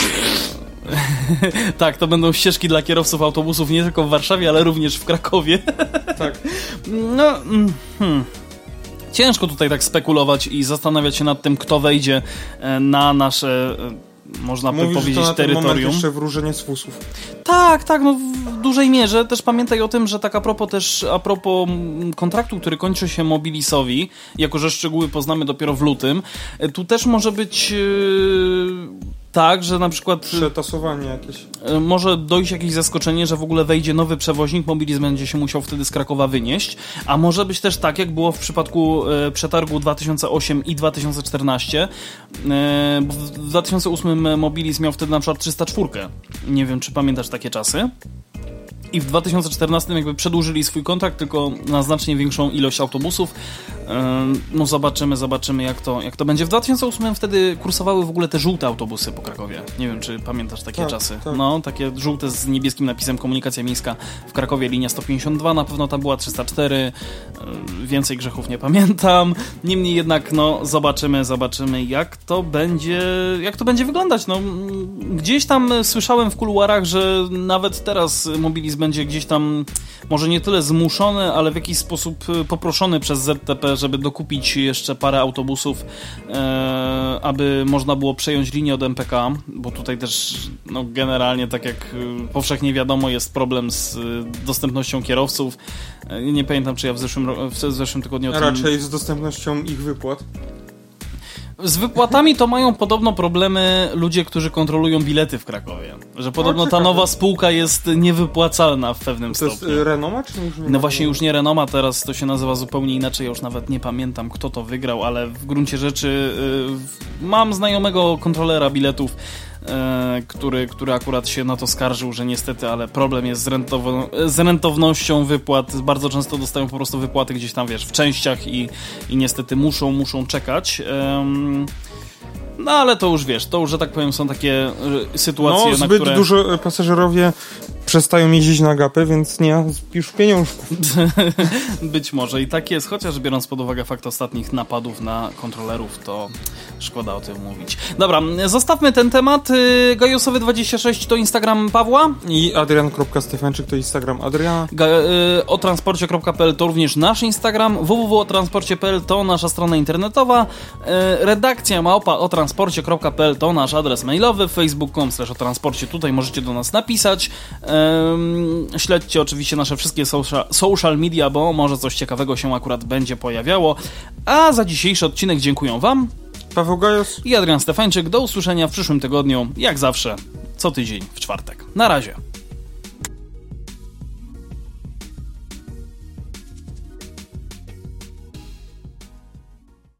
tak, to będą ścieżki dla kierowców autobusów nie tylko w Warszawie, ale również w Krakowie. tak. No, mm, hmm. Ciężko tutaj tak spekulować i zastanawiać się nad tym, kto wejdzie e, na nasze e, można by powiedzieć, to na terytorium. jeszcze wróżenie z fusów. Tak, tak, no w dużej mierze. Też pamiętaj o tym, że tak a propos też, a propos kontraktu, który kończy się Mobilisowi, jako że szczegóły poznamy dopiero w lutym, e, tu też może być... Yy tak, że na przykład. Przetasowanie jakieś. E, może dojść jakieś zaskoczenie, że w ogóle wejdzie nowy przewoźnik, Mobilis będzie się musiał wtedy z Krakowa wynieść. A może być też tak, jak było w przypadku e, przetargu 2008 i 2014. E, w 2008 Mobilis miał wtedy na przykład 304. Nie wiem, czy pamiętasz takie czasy. I w 2014 jakby przedłużyli swój kontrakt tylko na znacznie większą ilość autobusów. No zobaczymy, zobaczymy jak to, jak to będzie. W 2008 wtedy kursowały w ogóle te żółte autobusy po Krakowie. Nie wiem, czy pamiętasz takie tak, czasy. Tak. No, takie żółte z niebieskim napisem komunikacja miejska w Krakowie, linia 152, na pewno tam była 304. Więcej grzechów nie pamiętam. Niemniej jednak, no, zobaczymy, zobaczymy jak to będzie, jak to będzie wyglądać. No, gdzieś tam słyszałem w kuluarach, że nawet teraz mobilizm będzie gdzieś tam może nie tyle zmuszony, ale w jakiś sposób poproszony przez ZTP, żeby dokupić jeszcze parę autobusów, e, aby można było przejąć linię od MPK, bo tutaj też no, generalnie, tak jak powszechnie wiadomo, jest problem z dostępnością kierowców. E, nie pamiętam, czy ja w zeszłym, w zeszłym tygodniu o tym... Raczej z dostępnością ich wypłat. Z wypłatami to mają podobno problemy ludzie, którzy kontrolują bilety w Krakowie. Że podobno ta nowa spółka jest niewypłacalna w pewnym to stopniu. To jest Renoma, czy już nie No właśnie już nie Renoma, teraz to się nazywa zupełnie inaczej. Ja już nawet nie pamiętam, kto to wygrał, ale w gruncie rzeczy yy, mam znajomego kontrolera biletów, E, który, który akurat się na to skarżył, że niestety, ale problem jest z, z rentownością wypłat. Bardzo często dostają po prostu wypłaty gdzieś tam, wiesz, w częściach i, i niestety muszą, muszą czekać. No ale to już wiesz, to już, że tak powiem, są takie e, sytuacje, no, zbyt na które... dużo pasażerowie przestają jeździć na gapę, więc nie już pieniążków. Być może i tak jest, chociaż biorąc pod uwagę fakt ostatnich napadów na kontrolerów, to szkoda o tym mówić. Dobra, zostawmy ten temat. Y, Gajosowy26 to Instagram Pawła. I adrian.stefanczyk to Instagram Adriana. Ga y, o transporcie.pl to również nasz Instagram. www.otransporcie.pl to nasza strona internetowa. Y, redakcja małpa o transporcie.pl to nasz adres mailowy. facebook.com slash o transporcie. Tutaj możecie do nas napisać. Śledźcie oczywiście nasze wszystkie social, social media, bo może coś ciekawego się akurat będzie pojawiało. A za dzisiejszy odcinek dziękuję Wam. Paweł Gajos i Adrian Stefańczyk. Do usłyszenia w przyszłym tygodniu, jak zawsze, co tydzień w czwartek. Na razie.